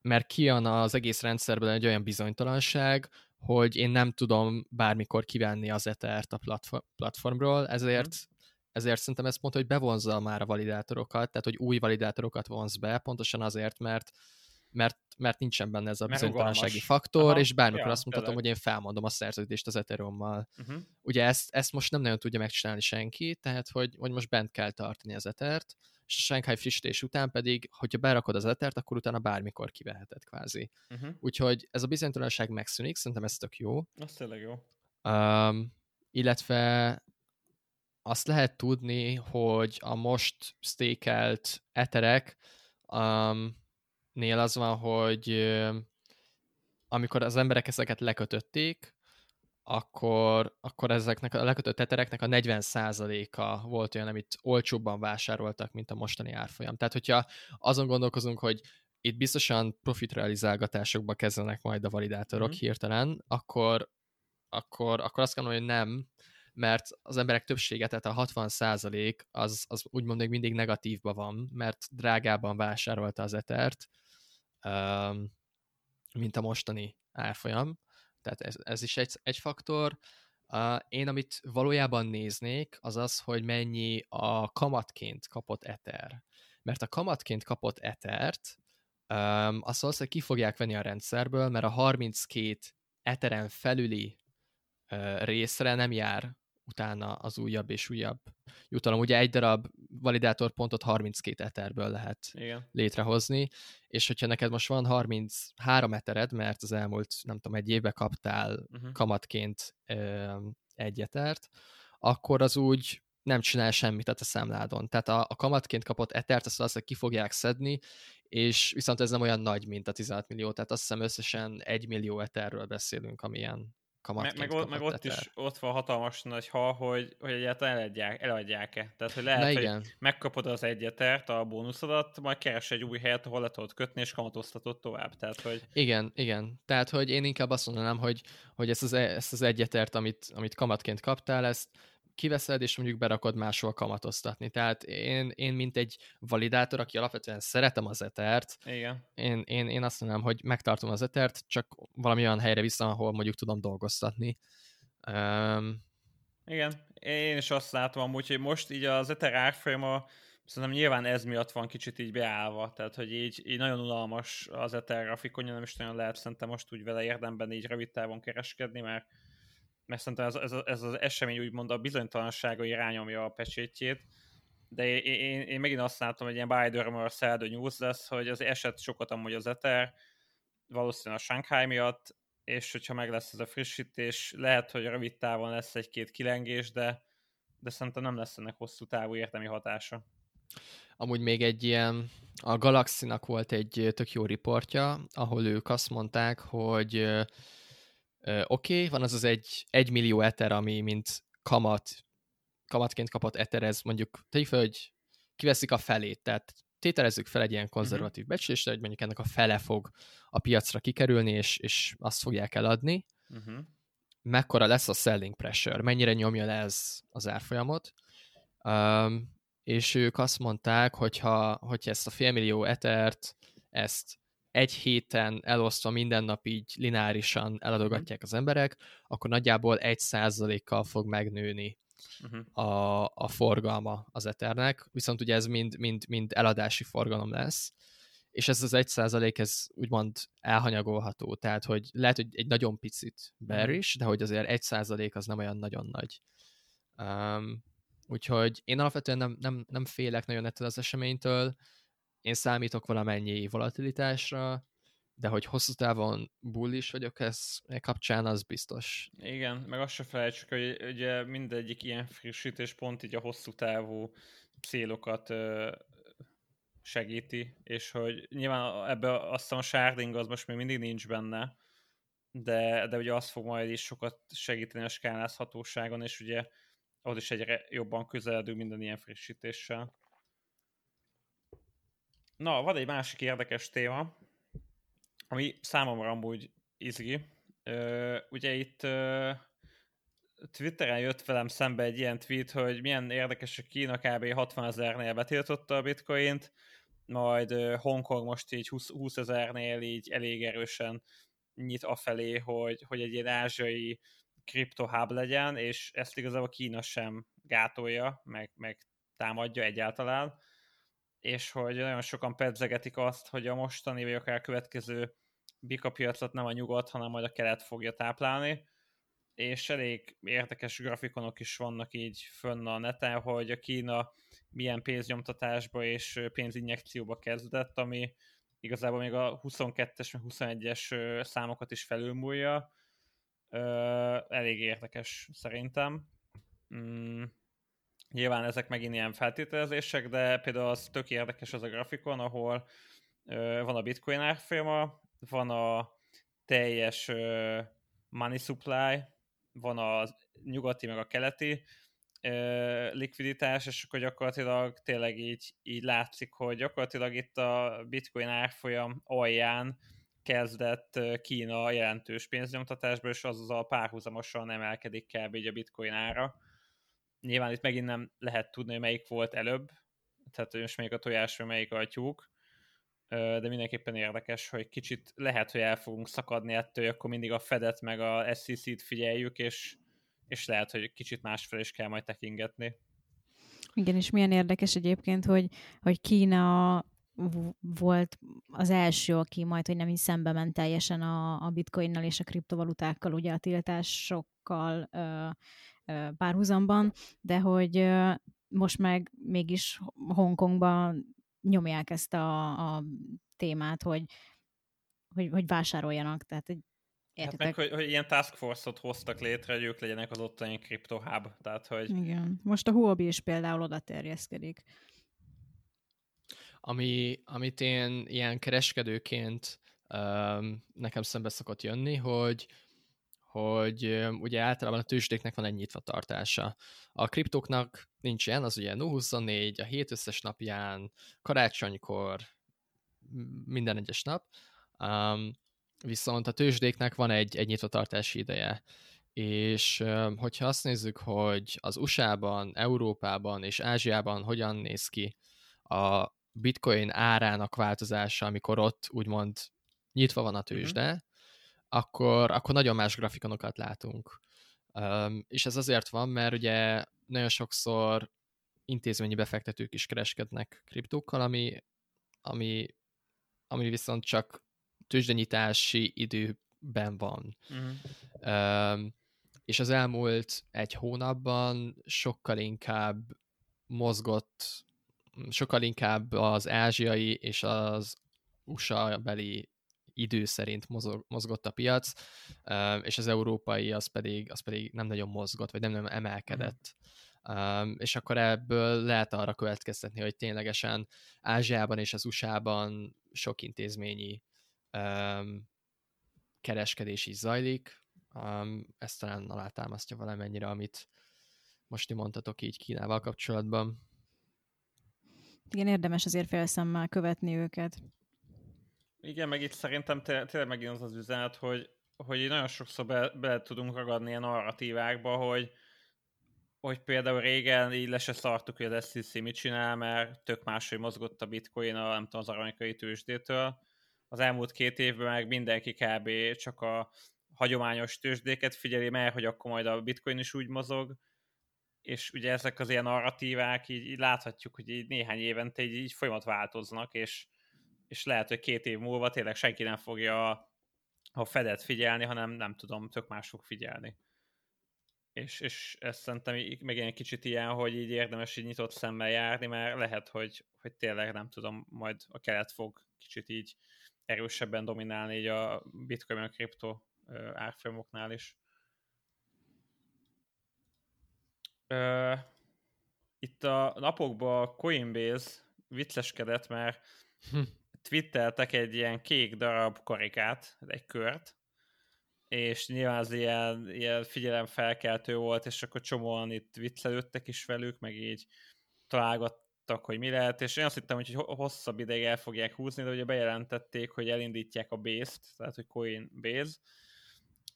mert kijön az egész rendszerből egy olyan bizonytalanság, hogy én nem tudom bármikor kivenni az Ethert a platform, platformról, ezért mm ezért szerintem ez pont, hogy bevonzza már a validátorokat, tehát hogy új validátorokat vonz be, pontosan azért, mert mert, mert nincsen benne ez a bizonytalansági faktor, Aha, és bármikor ja, azt mutatom, hogy én felmondom a szerződést az Ethereum-mal. Uh-huh. Ugye ezt, ezt most nem nagyon tudja megcsinálni senki, tehát hogy, hogy most bent kell tartani az Ethert, és a Shanghai frissítés után pedig, hogyha berakod az Ethert, akkor utána bármikor kiveheted kvázi. Uh-huh. Úgyhogy ez a bizonytalanság megszűnik, szerintem ez tök jó. Az tényleg jó. Um, illetve azt lehet tudni, hogy a most stékelt eterek um, nél az van, hogy amikor az emberek ezeket lekötötték, akkor, akkor ezeknek a lekötött etereknek a 40%-a volt olyan, amit olcsóbban vásároltak, mint a mostani árfolyam. Tehát, hogyha azon gondolkozunk, hogy itt biztosan profitrealizálgatásokba kezdenek majd a validátorok mm. hirtelen, akkor, akkor, akkor azt gondolom, hogy nem, mert az emberek többsége, tehát a 60 százalék az, az úgymond még mindig negatívban van, mert drágában vásárolta az etert, mint a mostani árfolyam. Tehát ez, ez is egy, egy faktor. Én, amit valójában néznék, az az, hogy mennyi a kamatként kapott eter. Mert a kamatként kapott etert, azt valószínűleg ki fogják venni a rendszerből, mert a 32 eteren felüli részre nem jár utána az újabb és újabb jutalom. Ugye egy darab validátorpontot 32 eterből lehet Igen. létrehozni, és hogyha neked most van 33 etered, mert az elmúlt, nem tudom, egy évbe kaptál uh-huh. kamatként ö, egy etert, akkor az úgy nem csinál semmit a te számládon. Tehát a, a kamatként kapott etert, azt azt ki fogják szedni, és viszont ez nem olyan nagy, mint a 16 millió, tehát azt hiszem összesen 1 millió eterről beszélünk, amilyen kamatként meg, meg, meg ott is ott van hatalmas nagy hal, hogy, hogy egyáltalán eladják, eladják-e. Tehát, hogy lehet, Na, igen. hogy megkapod az egyetert, a bónuszodat, majd keres egy új helyet, ahol le tudod kötni, és kamatoztatod tovább. Tehát, hogy... Igen, igen. Tehát, hogy én inkább azt mondanám, hogy, hogy ezt az, e- ezt az egyetert, amit, amit kamatként kaptál, ezt kiveszed, és mondjuk berakod máshol kamatoztatni. Tehát én, én mint egy validátor, aki alapvetően szeretem az etert, Igen. Én, én, én azt mondom, hogy megtartom az etert, csak valami olyan helyre vissza, ahol mondjuk tudom dolgoztatni. Um, Igen, én is azt látom amúgy, hogy most így az Ether árfolyama szerintem nyilván ez miatt van kicsit így beállva, tehát hogy így, így nagyon unalmas az Ether grafikonja, nem is nagyon lehet szerintem most úgy vele érdemben így rövid távon kereskedni, mert mert szerintem ez, ez, ez az esemény úgymond a bizonytalansága irányomja a pecsétjét, de én, én, én megint azt látom, hogy ilyen buy the rumor, the news lesz, hogy az eset sokat amúgy az Ether, valószínűleg a Shanghai miatt, és hogyha meg lesz ez a frissítés, lehet, hogy rövid távon lesz egy-két kilengés, de, de szerintem nem lesz ennek hosszú távú értelmi hatása. Amúgy még egy ilyen, a Galaxinak volt egy tök jó riportja, ahol ők azt mondták, hogy oké, okay, van az az egy, egy millió eter, ami mint kamat, kamatként kapott eter, ez mondjuk, tegyük fel, hogy kiveszik a felét, tehát tételezzük fel egy ilyen konzervatív uh-huh. becslésre, hogy mondjuk ennek a fele fog a piacra kikerülni, és, és azt fogják eladni. Uh-huh. Mekkora lesz a selling pressure? Mennyire nyomja le ez az árfolyamot? Um, és ők azt mondták, hogyha, hogyha ezt a félmillió etert, ezt egy héten elosztva minden nap így lineárisan eladogatják az emberek, akkor nagyjából egy százalékkal fog megnőni uh-huh. a, a forgalma az Ethernek, viszont ugye ez mind, mind, mind eladási forgalom lesz, és ez az egy százalék, ez úgymond elhanyagolható, tehát hogy lehet, hogy egy nagyon picit bearish, uh-huh. de hogy azért egy százalék az nem olyan nagyon nagy. Um, úgyhogy én alapvetően nem, nem, nem félek nagyon ettől az eseménytől, én számítok valamennyi volatilitásra, de hogy hosszú távon bullish vagyok ez kapcsán, az biztos. Igen, meg azt se felejtsük, hogy ugye mindegyik ilyen frissítés pont így a hosszú távú célokat segíti, és hogy nyilván ebbe azt a sharding az most még mindig nincs benne, de, de ugye az fog majd is sokat segíteni a skálázhatóságon, és ugye ott is egyre jobban közeledünk minden ilyen frissítéssel. Na, van egy másik érdekes téma, ami számomra amúgy izgi. Ö, ugye itt ö, Twitteren jött velem szembe egy ilyen tweet, hogy milyen érdekes, hogy Kína kb. 60 ezernél betiltotta a bitcoint, majd ö, Hongkong most így 20, 20 ezernél így elég erősen nyit afelé, hogy, hogy egy ilyen ázsiai kriptohub legyen, és ezt igazából Kína sem gátolja, meg, meg támadja egyáltalán és hogy nagyon sokan pedzegetik azt, hogy a mostani vagy akár a következő bika piacot nem a nyugat, hanem majd a kelet fogja táplálni, és elég érdekes grafikonok is vannak így fönn a neten, hogy a Kína milyen pénznyomtatásba és pénzinjekcióba kezdett, ami igazából még a 22-es, 21-es számokat is felülmúlja. Elég érdekes szerintem. Nyilván ezek megint ilyen feltételezések, de például az tök érdekes az a grafikon, ahol ö, van a bitcoin árfolyama, van a teljes ö, money supply, van a nyugati meg a keleti ö, likviditás, és akkor gyakorlatilag tényleg így, így látszik, hogy gyakorlatilag itt a bitcoin árfolyam alján kezdett Kína jelentős pénznyomtatásba, és az a párhuzamosan emelkedik kb. a bitcoin ára Nyilván itt megint nem lehet tudni, hogy melyik volt előbb, tehát hogy most melyik a tojás, vagy melyik a tyúk, de mindenképpen érdekes, hogy kicsit lehet, hogy el fogunk szakadni ettől, hogy akkor mindig a Fedet meg a SEC-t figyeljük, és, és lehet, hogy kicsit másfel is kell majd tekingetni. Igen, és milyen érdekes egyébként, hogy, hogy Kína volt az első, aki majd, hogy nem is szembe ment teljesen a, a bitcoinnal és a kriptovalutákkal, ugye a tiltásokkal ö, párhuzamban, de hogy most meg mégis Hongkongban nyomják ezt a, a témát, hogy, hogy, hogy vásároljanak, tehát hogy Hát meg, hogy, hogy ilyen task force-ot hoztak létre, hogy ők legyenek az ottani hub, tehát hogy... Igen. Most a Huobi is például oda terjeszkedik. Ami, amit én ilyen kereskedőként um, nekem szembe szokott jönni, hogy hogy ugye általában a tőzsdéknek van egy nyitva tartása. A kriptóknak nincs ilyen, az ugye 0-24, a hét összes napján, karácsonykor, minden egyes nap, um, viszont a tőzsdéknek van egy, egy nyitva tartási ideje. És um, hogyha azt nézzük, hogy az USA-ban, Európában és Ázsiában hogyan néz ki a bitcoin árának változása, amikor ott úgymond nyitva van a mhm. tőzsde, mm-hmm akkor, akkor nagyon más grafikonokat látunk. Um, és ez azért van, mert ugye nagyon sokszor intézményi befektetők is kereskednek kriptókkal, ami, ami, ami viszont csak tőzsdenyítási időben van. Uh-huh. Um, és az elmúlt egy hónapban sokkal inkább mozgott, sokkal inkább az ázsiai és az USA beli idő szerint mozog, mozgott a piac, és az európai az pedig, az pedig nem nagyon mozgott, vagy nem nagyon emelkedett. Um, és akkor ebből lehet arra következtetni, hogy ténylegesen Ázsiában és az USA-ban sok intézményi kereskedés is zajlik. Ezt talán alátámasztja valamennyire, amit most ti mondtatok így Kínával kapcsolatban. Igen, érdemes azért félszemmel követni őket. Igen, meg itt szerintem tényleg megint az az üzenet, hogy, hogy nagyon sokszor be, be tudunk ragadni ilyen narratívákba, hogy, hogy például régen így le se szartuk, hogy az SEC mit csinál, mert tök máshogy mozgott a bitcoin a, nem tudom, az aranykai tőzsdétől. Az elmúlt két évben meg mindenki kb. csak a hagyományos tőzsdéket figyeli meg, hogy akkor majd a bitcoin is úgy mozog, és ugye ezek az ilyen narratívák, így, így láthatjuk, hogy így néhány évente így, így folyamat változnak, és, és lehet, hogy két év múlva tényleg senki nem fogja a Fedet figyelni, hanem nem tudom, tök más fog figyelni. És, és ezt szerintem meg egy kicsit ilyen, hogy így érdemes így nyitott szemmel járni, mert lehet, hogy, hogy tényleg nem tudom, majd a kelet fog kicsit így erősebben dominálni így a bitcoin a kripto árfolyamoknál is. Itt a napokban Coinbase vicceskedett, mert hm. twitteltek egy ilyen kék darab karikát, egy kört, és nyilván az ilyen, ilyen figyelemfelkeltő volt, és akkor csomóan itt viccelődtek is velük, meg így találgattak, hogy mi lehet, és én azt hittem, hogy hosszabb ideig el fogják húzni, de ugye bejelentették, hogy elindítják a Base-t, tehát hogy Coinbase,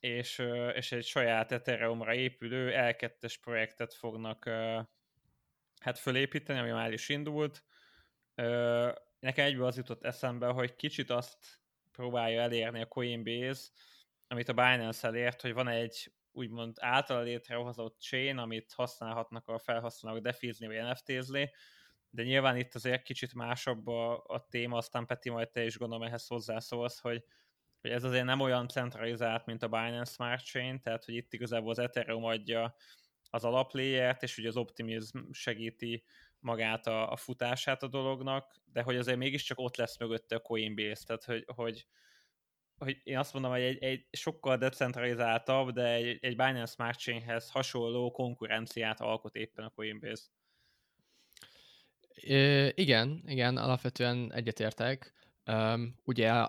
és, és egy saját Ethereumra épülő L2-es projektet fognak hát fölépíteni, ami már is indult. Nekem egyből az jutott eszembe, hogy kicsit azt próbálja elérni a Coinbase, amit a Binance elért, hogy van egy úgymond által létrehozott chain, amit használhatnak a felhasználók defizni vagy NFT-zni, de nyilván itt azért kicsit másabb a, a téma, aztán Peti majd te is gondolom ehhez hozzászólsz, hogy hogy ez azért nem olyan centralizált, mint a Binance Smart Chain, tehát hogy itt igazából az Ethereum adja az alapléjert, és ugye az Optimism segíti magát a, a futását a dolognak, de hogy azért mégiscsak ott lesz mögötte a Coinbase, tehát hogy, hogy, hogy én azt mondom, hogy egy, egy sokkal decentralizáltabb, de egy, egy Binance Smart Chainhez hasonló konkurenciát alkot éppen a Coinbase. É, igen, igen, alapvetően egyetértek. Um, ugye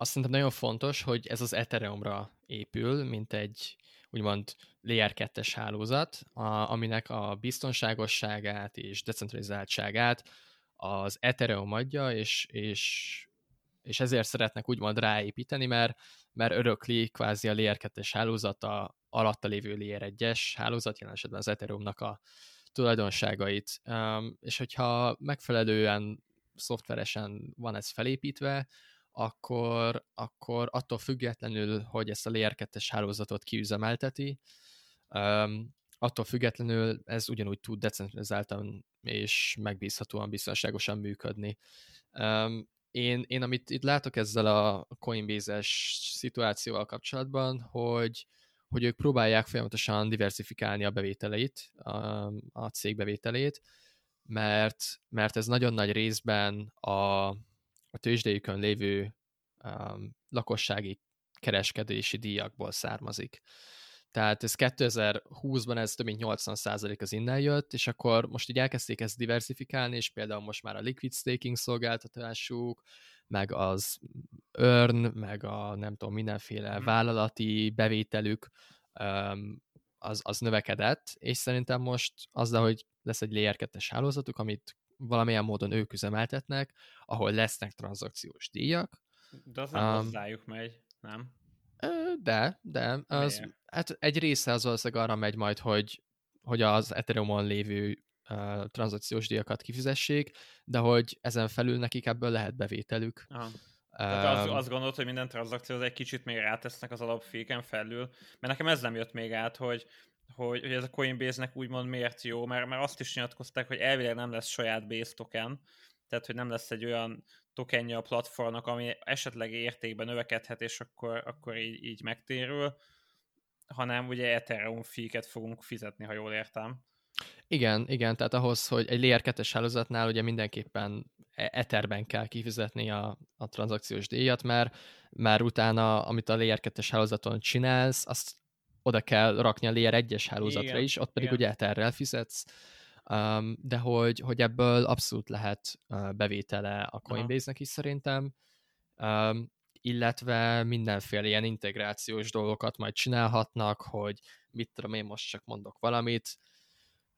azt szerintem nagyon fontos, hogy ez az Ethereumra épül, mint egy úgymond Layer 2 hálózat, a, aminek a biztonságosságát és decentralizáltságát az Ethereum adja, és, és, és ezért szeretnek úgymond ráépíteni, mert, mert örökli kvázi a Layer 2 hálózata alatta lévő Layer 1-es hálózat, jelen esetben az Ethereumnak a tulajdonságait. Um, és hogyha megfelelően szoftveresen van ez felépítve, akkor, akkor attól függetlenül, hogy ezt a Layer 2 hálózatot kiüzemelteti, um, attól függetlenül ez ugyanúgy tud decentralizáltan és megbízhatóan, biztonságosan működni. Um, én, én amit itt látok ezzel a Coinbase-es szituációval kapcsolatban, hogy, hogy ők próbálják folyamatosan diversifikálni a bevételeit, a, a cég bevételét, mert, mert ez nagyon nagy részben a, a tőzsdéjükön lévő um, lakossági kereskedési díjakból származik. Tehát ez 2020-ban ez több mint 80% az innen jött, és akkor most így elkezdték ezt diversifikálni, és például most már a liquid staking szolgáltatásuk, meg az earn, meg a nem tudom, mindenféle mhm. vállalati bevételük um, az, az növekedett, és szerintem most azzal, hogy lesz egy layer 2 hálózatuk, amit valamilyen módon ők üzemeltetnek, ahol lesznek tranzakciós díjak. De az nem um, hozzájuk megy, nem? De, de. Az, hát egy része az valószínűleg arra megy majd, hogy, hogy az Ethereum-on lévő uh, tranzakciós díjakat kifizessék, de hogy ezen felül nekik ebből lehet bevételük. Aha. Tehát az, azt gondolod, hogy minden tranzakcióhoz egy kicsit még rátesznek az alapféken felül? Mert nekem ez nem jött még át, hogy hogy, hogy ez a Coinbase-nek úgymond miért jó, mert, mert azt is nyilatkozták, hogy elvileg nem lesz saját base token, tehát hogy nem lesz egy olyan tokenja a platformnak, ami esetleg értékben növekedhet, és akkor, akkor így, így megtérül, hanem ugye Ethereum fee fogunk fizetni, ha jól értem. Igen, igen, tehát ahhoz, hogy egy Layer 2 hálózatnál ugye mindenképpen e- Etherben kell kifizetni a, a tranzakciós díjat, mert már utána, amit a Layer 2 hálózaton csinálsz, azt oda kell rakni a Layer 1-es hálózatra Igen, is, ott pedig igen. ugye Etherrel fizetsz, um, de hogy, hogy ebből abszolút lehet uh, bevétele a Coinbase-nek is szerintem, um, illetve mindenféle ilyen integrációs dolgokat majd csinálhatnak, hogy mit tudom én most csak mondok valamit,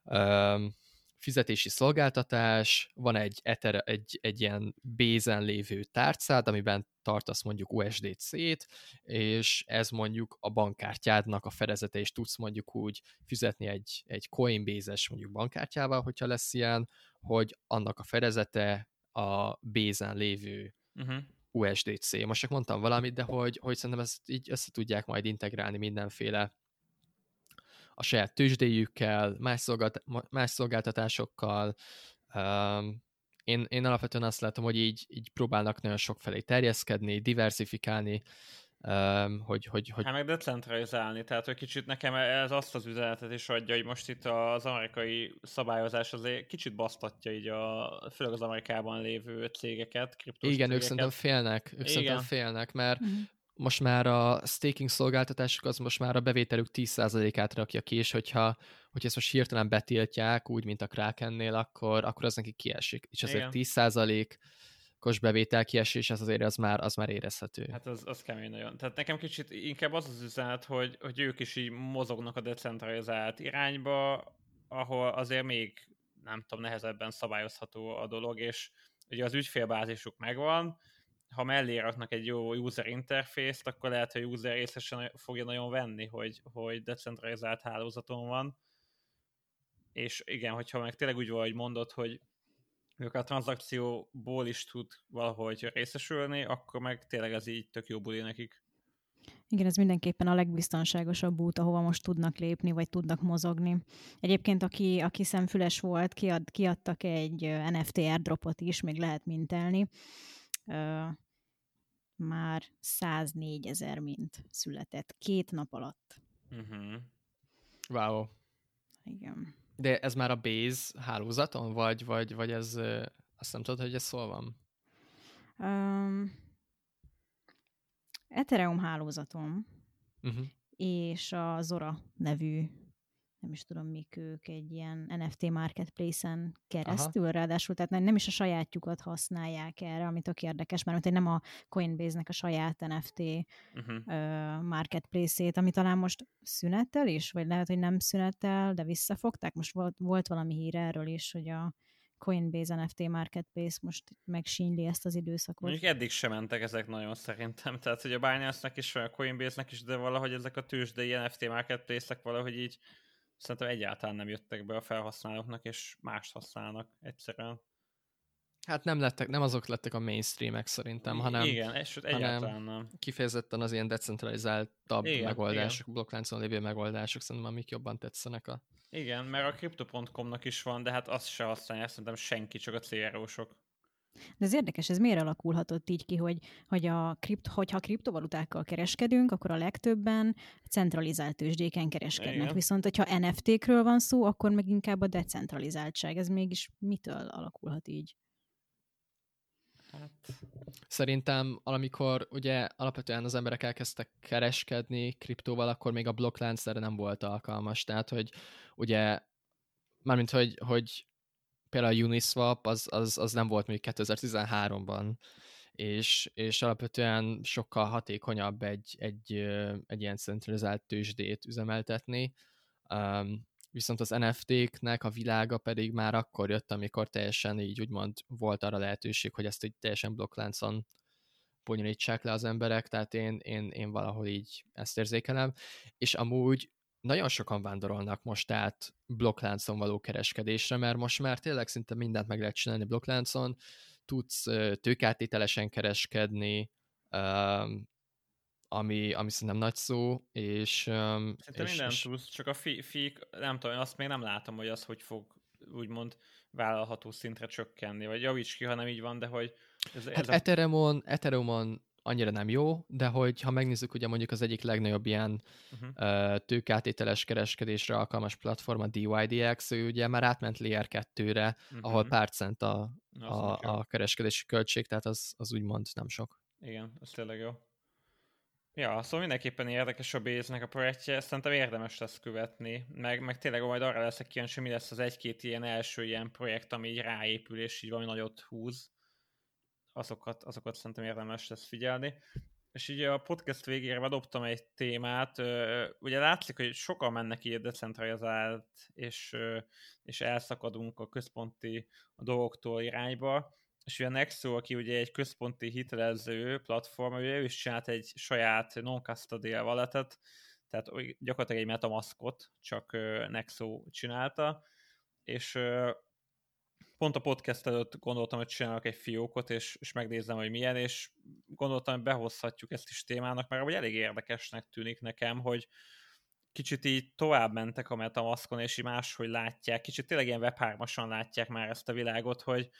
um, fizetési szolgáltatás, van egy, ether, egy, egy ilyen bézen lévő tárcád, amiben tartasz mondjuk USDC-t, és ez mondjuk a bankkártyádnak a fedezete, és tudsz mondjuk úgy fizetni egy, egy Coinbase-es mondjuk bankkártyával, hogyha lesz ilyen, hogy annak a fedezete a bézen lévő Uh-huh. USDC. Most csak mondtam valamit, de hogy, hogy szerintem ezt így össze tudják majd integrálni mindenféle a saját tőzsdéjükkel, más, szolgált, más szolgáltatásokkal. Um, én, én alapvetően azt látom, hogy így, így próbálnak nagyon sok felé terjeszkedni, diversifikálni, um, hogy, hogy, hogy... Hát meg decentralizálni, tehát hogy kicsit nekem ez azt az üzenetet is adja, hogy most itt az amerikai szabályozás azért kicsit basztatja így a, főleg az Amerikában lévő cégeket, kriptos Igen, cégeket. ők szerintem félnek, ők Igen. szerintem félnek, mert Mhm. Most már a staking szolgáltatások az most már a bevételük 10%-át rakja ki, és hogyha, hogyha ezt most hirtelen betiltják, úgy, mint a Krakennél, akkor, akkor az neki kiesik. És azért Igen. 10%-os bevétel kiesés, ez azért az már, az már érezhető. Hát az, az kemény nagyon. Tehát nekem kicsit inkább az az üzenet, hogy, hogy ők is így mozognak a decentralizált irányba, ahol azért még nem tudom, nehezebben szabályozható a dolog, és ugye az ügyfélbázisuk megvan, ha mellé raknak egy jó user interfészt, akkor lehet, hogy user részesen fogja nagyon venni, hogy, hogy decentralizált hálózaton van. És igen, hogyha meg tényleg úgy vagy mondod, hogy ők a tranzakcióból is tud valahogy részesülni, akkor meg tényleg ez így tök jó buli nekik. Igen, ez mindenképpen a legbiztonságosabb út, ahova most tudnak lépni, vagy tudnak mozogni. Egyébként, aki, aki szemfüles volt, kiad, kiadtak egy NFT airdropot is, még lehet mintelni. Már 104 ezer mint született két nap alatt. Uh-huh. Wow. Igen. De ez már a Base hálózaton, vagy, vagy, vagy ez, azt nem tudod, hogy ez szól van? Um, Ethereum hálózatom Uh-huh. és a Zora nevű, nem is tudom mik ők, egy ilyen NFT marketplace-en keresztül, Aha. ráadásul, tehát nem- nem is a sajátjukat használják erre, ami tök érdekes, mert hogy nem a Coinbase-nek a saját NFT Uh-huh. marketplace-ét, ami talán most szünettel is, vagy lehet, hogy nem szünettel, de visszafogták. Most volt, volt valami hír erről is, hogy a Coinbase NFT marketplace most megsínyli ezt az időszakot. Mondjuk eddig sem mentek ezek nagyon szerintem. Tehát, hogy a Binance-nek is, a Coinbase-nek is, de valahogy ezek a tőzsdei NFT marketplace-ek valahogy így szerintem egyáltalán nem jöttek be a felhasználóknak, és mást használnak egyszerűen. Hát nem lettek, nem azok lettek a mainstreamek szerintem, hanem Igen, és egyáltalán nem. kifejezetten az ilyen decentralizáltabb Igen, megoldások, blokkláncon lévő megoldások szerintem, amik jobban tetszenek a... Igen, mert a Crypto.com-nak is van, de hát azt se használják szerintem senki, csak a CRO-sok. De ez érdekes, ez miért alakulhatott így ki, hogy, hogy a kript, hogyha kriptovalutákkal kereskedünk, akkor a legtöbben centralizált tőzsdéken kereskednek. Igen. Viszont, hogyha NFT-kről van szó, akkor meg inkább a decentralizáltság. Ez mégis mitől alakulhat így? Hát, Szerintem, amikor ugye alapvetően az emberek elkezdtek kereskedni kriptóval, akkor még a blokklánc erre nem volt alkalmas. Tehát, hogy ugye, mármint, hogy, hogy például a Uniswap az, az, az nem volt még 2013-ban, és, és alapvetően sokkal hatékonyabb egy, egy, egy ilyen centralizált tőzsdét üzemeltetni. Um, viszont az NFT-knek a világa pedig már akkor jött, amikor teljesen így úgymond volt arra lehetőség, hogy ezt így teljesen blokkláncon bonyolítsák le az emberek, tehát én, én, én valahol így ezt érzékelem, és amúgy nagyon sokan vándorolnak most át blokkláncon való kereskedésre, mert most már tényleg szinte mindent meg lehet csinálni blokkláncon, tudsz tőkátételesen kereskedni, ami, ami szerintem nagy szó, és... Um, szerintem és, minden és tudsz, csak a fi, fiik, nem tudom, azt még nem látom, hogy az hogy fog úgymond vállalható szintre csökkenni, vagy javíts ki, ha nem így van, de hogy ez, Hát ez a... Ethereumon, Ethereumon annyira nem jó, de hogy ha megnézzük, ugye mondjuk az egyik legnagyobb ilyen Uh-huh. uh, tőkátételes kereskedésre alkalmas platform, a DYDX, ő ugye már átment Layer 2-re, Mhm. ahol pár cent a, Az a, a kereskedési költség, tehát az, az úgymond nem sok. Igen, ez tényleg jó. Ja, szóval mindenképpen érdekes a Béznek a projektje, szerintem érdemes lesz követni, meg, meg tényleg majd arra leszek kíváncsi, mi lesz az egy-két ilyen első ilyen projekt, ami így ráépül, és így valami nagyot húz. Azokat, azokat szerintem érdemes lesz figyelni. És így a podcast végére bedobtam egy témát, ugye látszik, hogy sokan mennek így decentralizált, és, és elszakadunk a központi a dolgoktól irányba, és ugye a Nexo, aki ugye egy központi hitelező platform, ugye ő is csinált egy saját non-custodial walletet, tehát gyakorlatilag egy metamaskot, csak Nexo csinálta, és pont a podcast előtt gondoltam, hogy csinálok egy fiókot, és, és megnézem, hogy milyen, és gondoltam, hogy behozhatjuk ezt is témának, mert hogy elég érdekesnek tűnik nekem, hogy kicsit így tovább mentek a Metamaskon, és így máshogy látják, kicsit tényleg ilyen web látják már ezt a világot, hogy,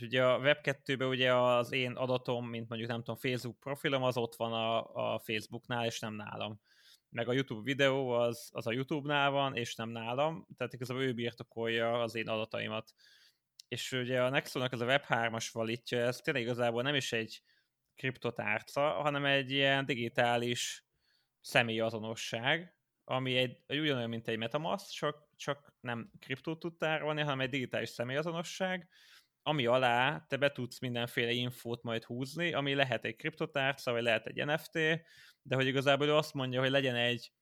ugye a Web2-ben ugye az én adatom, mint mondjuk nem tudom, Facebook profilom, az ott van a, a Facebooknál, és nem nálam. Meg a YouTube videó az, az a YouTube-nál van, és nem nálam, tehát igazából ő birtokolja az én adataimat. És ugye a Nexonnak ez a Web3-as valitja, ez tényleg igazából nem is egy kriptotárca, hanem egy ilyen digitális személyazonosság, ami egy, ugyanolyan, mint egy Metamask, csak, csak nem kriptót tud tárolni, hanem egy digitális személyazonosság, ami alá te be tudsz mindenféle infót majd húzni, ami lehet egy kriptotárca, vagy lehet egy NFT, de hogy igazából ő azt mondja, hogy legyen egy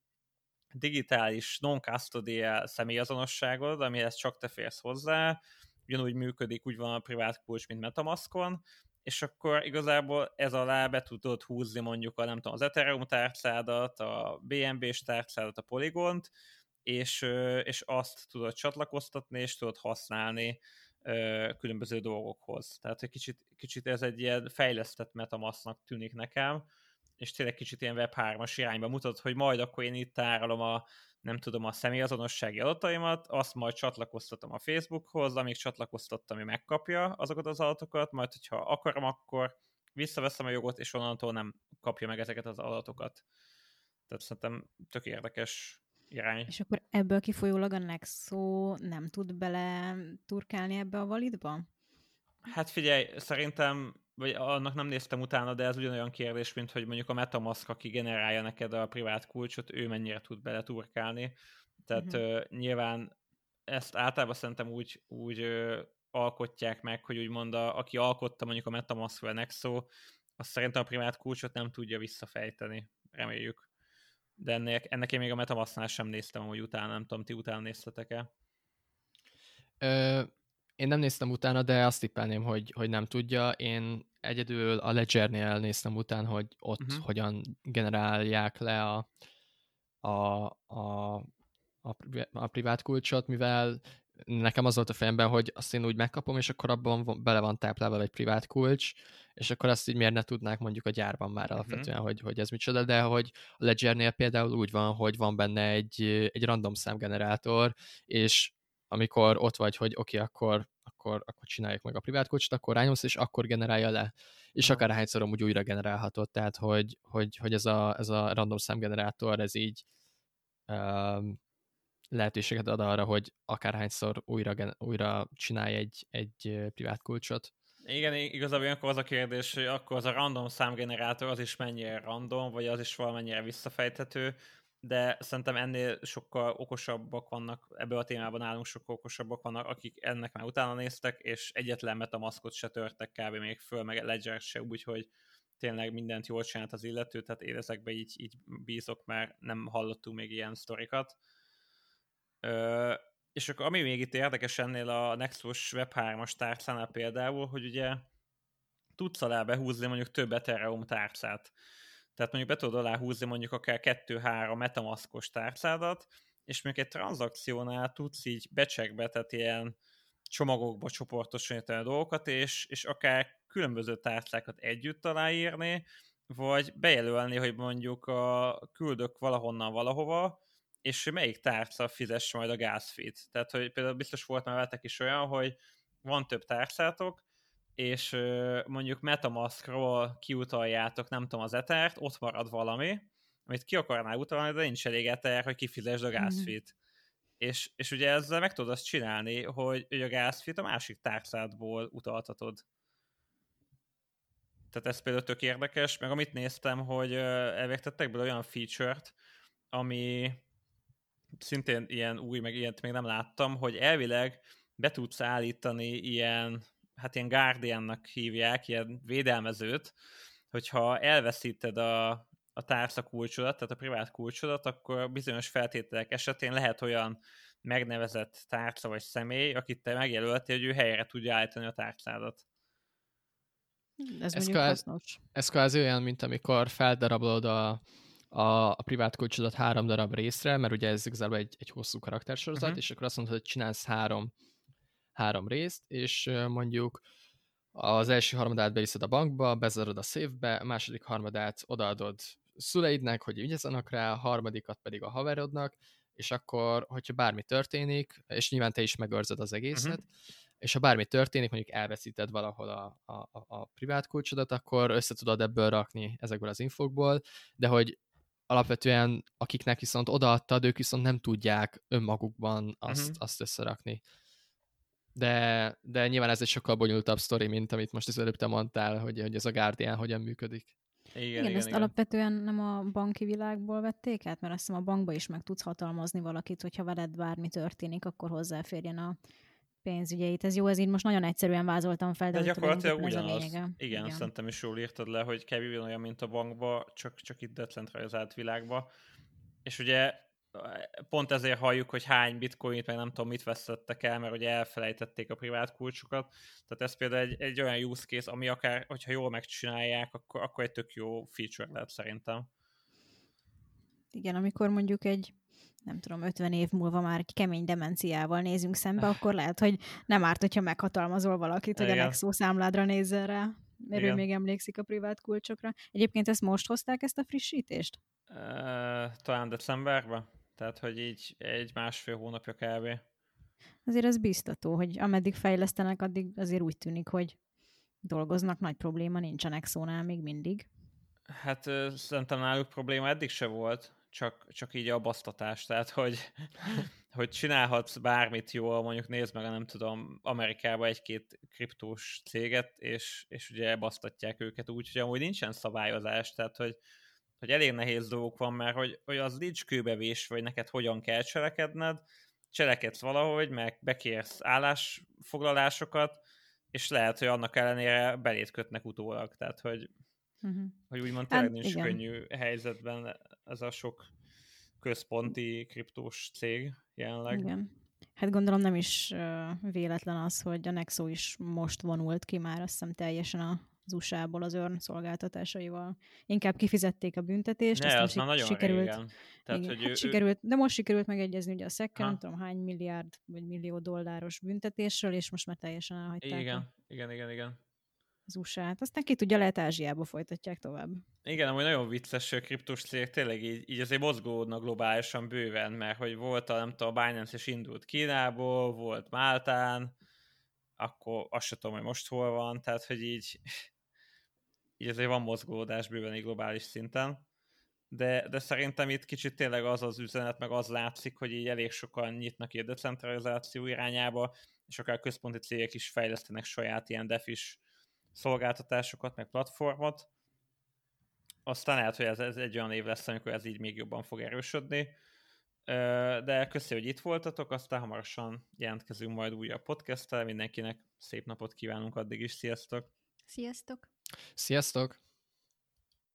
digitális non-custodial személyazonosságod, amihez csak te férsz hozzá, ugyanúgy működik, úgy van a privát kulcs, mint Metamaskon, és akkor igazából ez alá be tudod húzni mondjuk a, nem tudom, az Ethereum tárcádat, a BNB-s tárcádat, a Polygont, és, és azt tudod csatlakoztatni, és tudod használni különböző dolgokhoz. Tehát egy kicsit, kicsit ez egy ilyen fejlesztett metamasznak tűnik nekem, és tényleg kicsit ilyen Web3-as irányba mutat, hogy majd akkor én itt tárolom a, nem tudom, a személyazonossági adataimat, azt majd csatlakoztatom a Facebookhoz, amíg csatlakoztattam, ami megkapja azokat az adatokat, majd hogyha akarom, akkor visszaveszem a jogot, és onnantól nem kapja meg ezeket az adatokat. Tehát szerintem tök érdekes irány. És akkor ebből kifolyólag a Nexo nem tud bele turkálni ebbe a validba? Hát figyelj, szerintem, vagy annak nem néztem utána, de ez ugyanolyan kérdés, mint hogy mondjuk a Metamask, aki generálja neked a privát kulcsot, ő mennyire tud bele turkálni. Tehát uh-huh. uh, nyilván ezt általában szerintem úgy, úgy uh, alkotják meg, hogy úgymond a, aki alkotta mondjuk a Metamask vagy a Nexo, azt szerintem a privát kulcsot nem tudja visszafejteni. Reméljük de ennek, ennek én még a Metamasknál sem néztem, hogy utána, nem tudom, ti utána néztetek-e? Ö, én nem néztem utána, de azt tippelném, hogy, hogy nem tudja. Én egyedül a Ledgernél néztem utána, hogy ott uh-huh. hogyan generálják le a, a, a, a, a privát kulcsot, mivel nekem az volt a fejemben, hogy azt én úgy megkapom, és akkor abban bele van táplálva egy privát kulcs, és akkor azt így miért ne tudnák mondjuk a gyárban már mhm. alapvetően, uh-huh. hogy, hogy ez micsoda, de hogy a Ledgernél például úgy van, hogy van benne egy, egy random számgenerátor, és amikor ott vagy, hogy oké, okay, akkor, akkor, akkor csináljuk meg a privát kulcsot, akkor rányomsz, és akkor generálja le. És akár hányszor úgy újra generálhatod, tehát hogy, hogy, hogy ez, a, ez a random számgenerátor, ez így um, lehetőséget ad arra, hogy akárhányszor újra, újra csinálj egy, egy privát kulcsot. Igen, igazából akkor az a kérdés, hogy akkor az a random számgenerátor az is mennyire random, vagy az is valamennyire visszafejthető, de szerintem ennél sokkal okosabbak vannak, ebből a témában nálunk sokkal okosabbak vannak, akik ennek már utána néztek, és egyetlen metamaszkot se törtek kb. még föl, meg Ledger se, úgyhogy tényleg mindent jól csinált az illető, tehát én ezekbe így, így bízok, mert nem hallottunk még ilyen sztorikat. Ö, és akkor ami még itt érdekes ennél a Nexus Web 3-as tárcánál például, hogy ugye tudsz alá behúzni mondjuk több Ethereum tárcát. Tehát mondjuk be tudod alá húzni mondjuk akár 2-3 metamaskos tárcádat, és mondjuk egy tranzakciónál tudsz így becsekbe, tehát ilyen csomagokba csoportosítani a dolgokat, és, és akár különböző tárcákat együtt aláírni, vagy bejelölni, hogy mondjuk a, küldök valahonnan valahova, és melyik tárca fizesse majd a gázfit. Tehát, hogy például biztos volt már veletek is olyan, hogy van több tárcátok, és mondjuk Metamaskról kiutaljátok, nem tudom, az etert, ott marad valami, amit ki akarnál utalni, de nincs elég eter, hogy kifizesd a mhm. gázfit. Mm-hmm. És, és ugye ezzel meg tudod azt csinálni, hogy, hogy a gázfit a másik tárcádból utaltatod. Tehát ez például tök érdekes, meg amit néztem, hogy elvégtettek belőle olyan feature-t, ami szintén ilyen új, meg ilyet még nem láttam, hogy elvileg be tudsz állítani ilyen, hát ilyen Guardiannak hívják, ilyen védelmezőt, hogyha elveszíted a, a tárca kulcsodat, tehát a privát kulcsodat, akkor bizonyos feltételek esetén lehet olyan megnevezett tárca vagy személy, akit te megjelöltél, hogy ő helyre tudja állítani a tárcádat. Ez, ez, kvázi, hasznos. ez kvázi olyan, mint amikor feldarabolod a, a, a privát kulcsodat három darab részre, mert ugye ez igazából egy, egy hosszú karaktersorozat, uh-huh. és akkor azt mondod, hogy csinálsz három, három részt, és mondjuk az első harmadát beviszed a bankba, bezarod a széfbe, a második harmadát odaadod szüleidnek, hogy ügyezzenek rá, a harmadikat pedig a haverodnak, és akkor, hogyha bármi történik, és nyilván te is megőrzed az egészet, uh-huh. és ha bármi történik, mondjuk elveszíted valahol a, a, a privát kulcsodat, akkor össze tudod ebből rakni ezekből az infokból, de hogy alapvetően akiknek viszont odaadtad, ők viszont nem tudják önmagukban azt, uh-huh. azt összerakni. De, de nyilván ez egy sokkal bonyolultabb sztori, mint amit most az előbb te mondtál, hogy, hogy ez a Guardian hogyan működik. Igen, igen, igen ezt igen. alapvetően nem a banki világból vették át, mert azt hiszem a bankba is meg tudsz hatalmazni valakit, hogyha veled bármi történik, akkor hozzáférjen a pénzügyeit. Ez jó, ez így most nagyon egyszerűen vázoltam fel, de, de gyakorlatilag ugyanaz. Ez a Igen, igen, szerintem is jól írtad le, hogy kevés olyan, mint a bankba, csak, csak itt decentralizált világba. És ugye pont ezért halljuk, hogy hány bitcoinit, meg nem tudom mit veszettek el, mert ugye elfelejtették a privát kulcsukat. Tehát ez például egy, egy olyan use case, ami akár, hogyha jól megcsinálják, akkor, akkor egy tök jó feature lehet szerintem. Igen, amikor mondjuk egy nem tudom, 50 év múlva már egy kemény demenciával nézünk szembe, akkor lehet, hogy nem árt, hogyha meghatalmazol valakit, hogy Igen. a Nexo számládra nézzel rá, mert Igen. ő még emlékszik a privát kulcsokra. Egyébként ezt most hozták, ezt a frissítést? Uh, talán decemberben. Tehát, hogy így egy másfél hónapja kb. Azért ez biztató, hogy ameddig fejlesztenek, addig azért úgy tűnik, hogy dolgoznak, nagy probléma nincsenek szónál még mindig. Hát szerintem náluk probléma eddig se volt, csak, csak így a basztatás, tehát hogy, <laughs> hogy csinálhatsz bármit jól, mondjuk nézd meg, nem tudom, Amerikában egy-két kriptós céget, és, és ugye basztatják őket úgy, hogy amúgy nincsen szabályozás, tehát hogy hogy elég nehéz dolgok van, mert hogy, hogy az nincs kőbevés, vagy neked hogyan kell cselekedned, cselekedsz valahogy, meg bekérsz állásfoglalásokat, és lehet, hogy annak ellenére belét kötnek utólag, tehát hogy, uh-huh. hogy úgymond tényleg hát, nincs igen. könnyű helyzetben ez a sok központi kriptós cég jelenleg. Igen. Hát gondolom nem is véletlen az, hogy a Nexo is most vonult ki már azt hiszem teljesen a az USA-ból az örn szolgáltatásaival. Inkább kifizették a büntetést, ne, aztán az nagyon sikerült, régen. Tehát, igen, hogy hát ő, sikerült, de most sikerült megegyezni ugye a szekkel, nem tudom hány milliárd vagy millió dolláros büntetésről, és most már teljesen elhagyták. Igen, a, igen, igen, igen. Az USA-t. Aztán ki tudja, lehet Ázsiába folytatják tovább. Igen, amúgy nagyon vicces hogy kriptos cég, tényleg így, így azért mozgódnak globálisan bőven, mert hogy volt a, nem tudom, a Binance és indult Kínából, volt Máltán, akkor azt sem tudom, hogy most hol van, tehát hogy így így azért van mozgódás bőven egy globális szinten, de, de szerintem itt kicsit tényleg az az üzenet, meg az látszik, hogy így elég sokan nyitnak a decentralizáció irányába, és akár központi cégek is fejlesztenek saját ilyen defis szolgáltatásokat, meg platformot. Aztán lehet, hogy ez, ez egy olyan év lesz, amikor ez így még jobban fog erősödni. De köszönjük, hogy itt voltatok, aztán hamarosan jelentkezünk majd újabb podcasttel. Mindenkinek szép napot kívánunk addig is, sziasztok! Sziasztok! Sziasztok!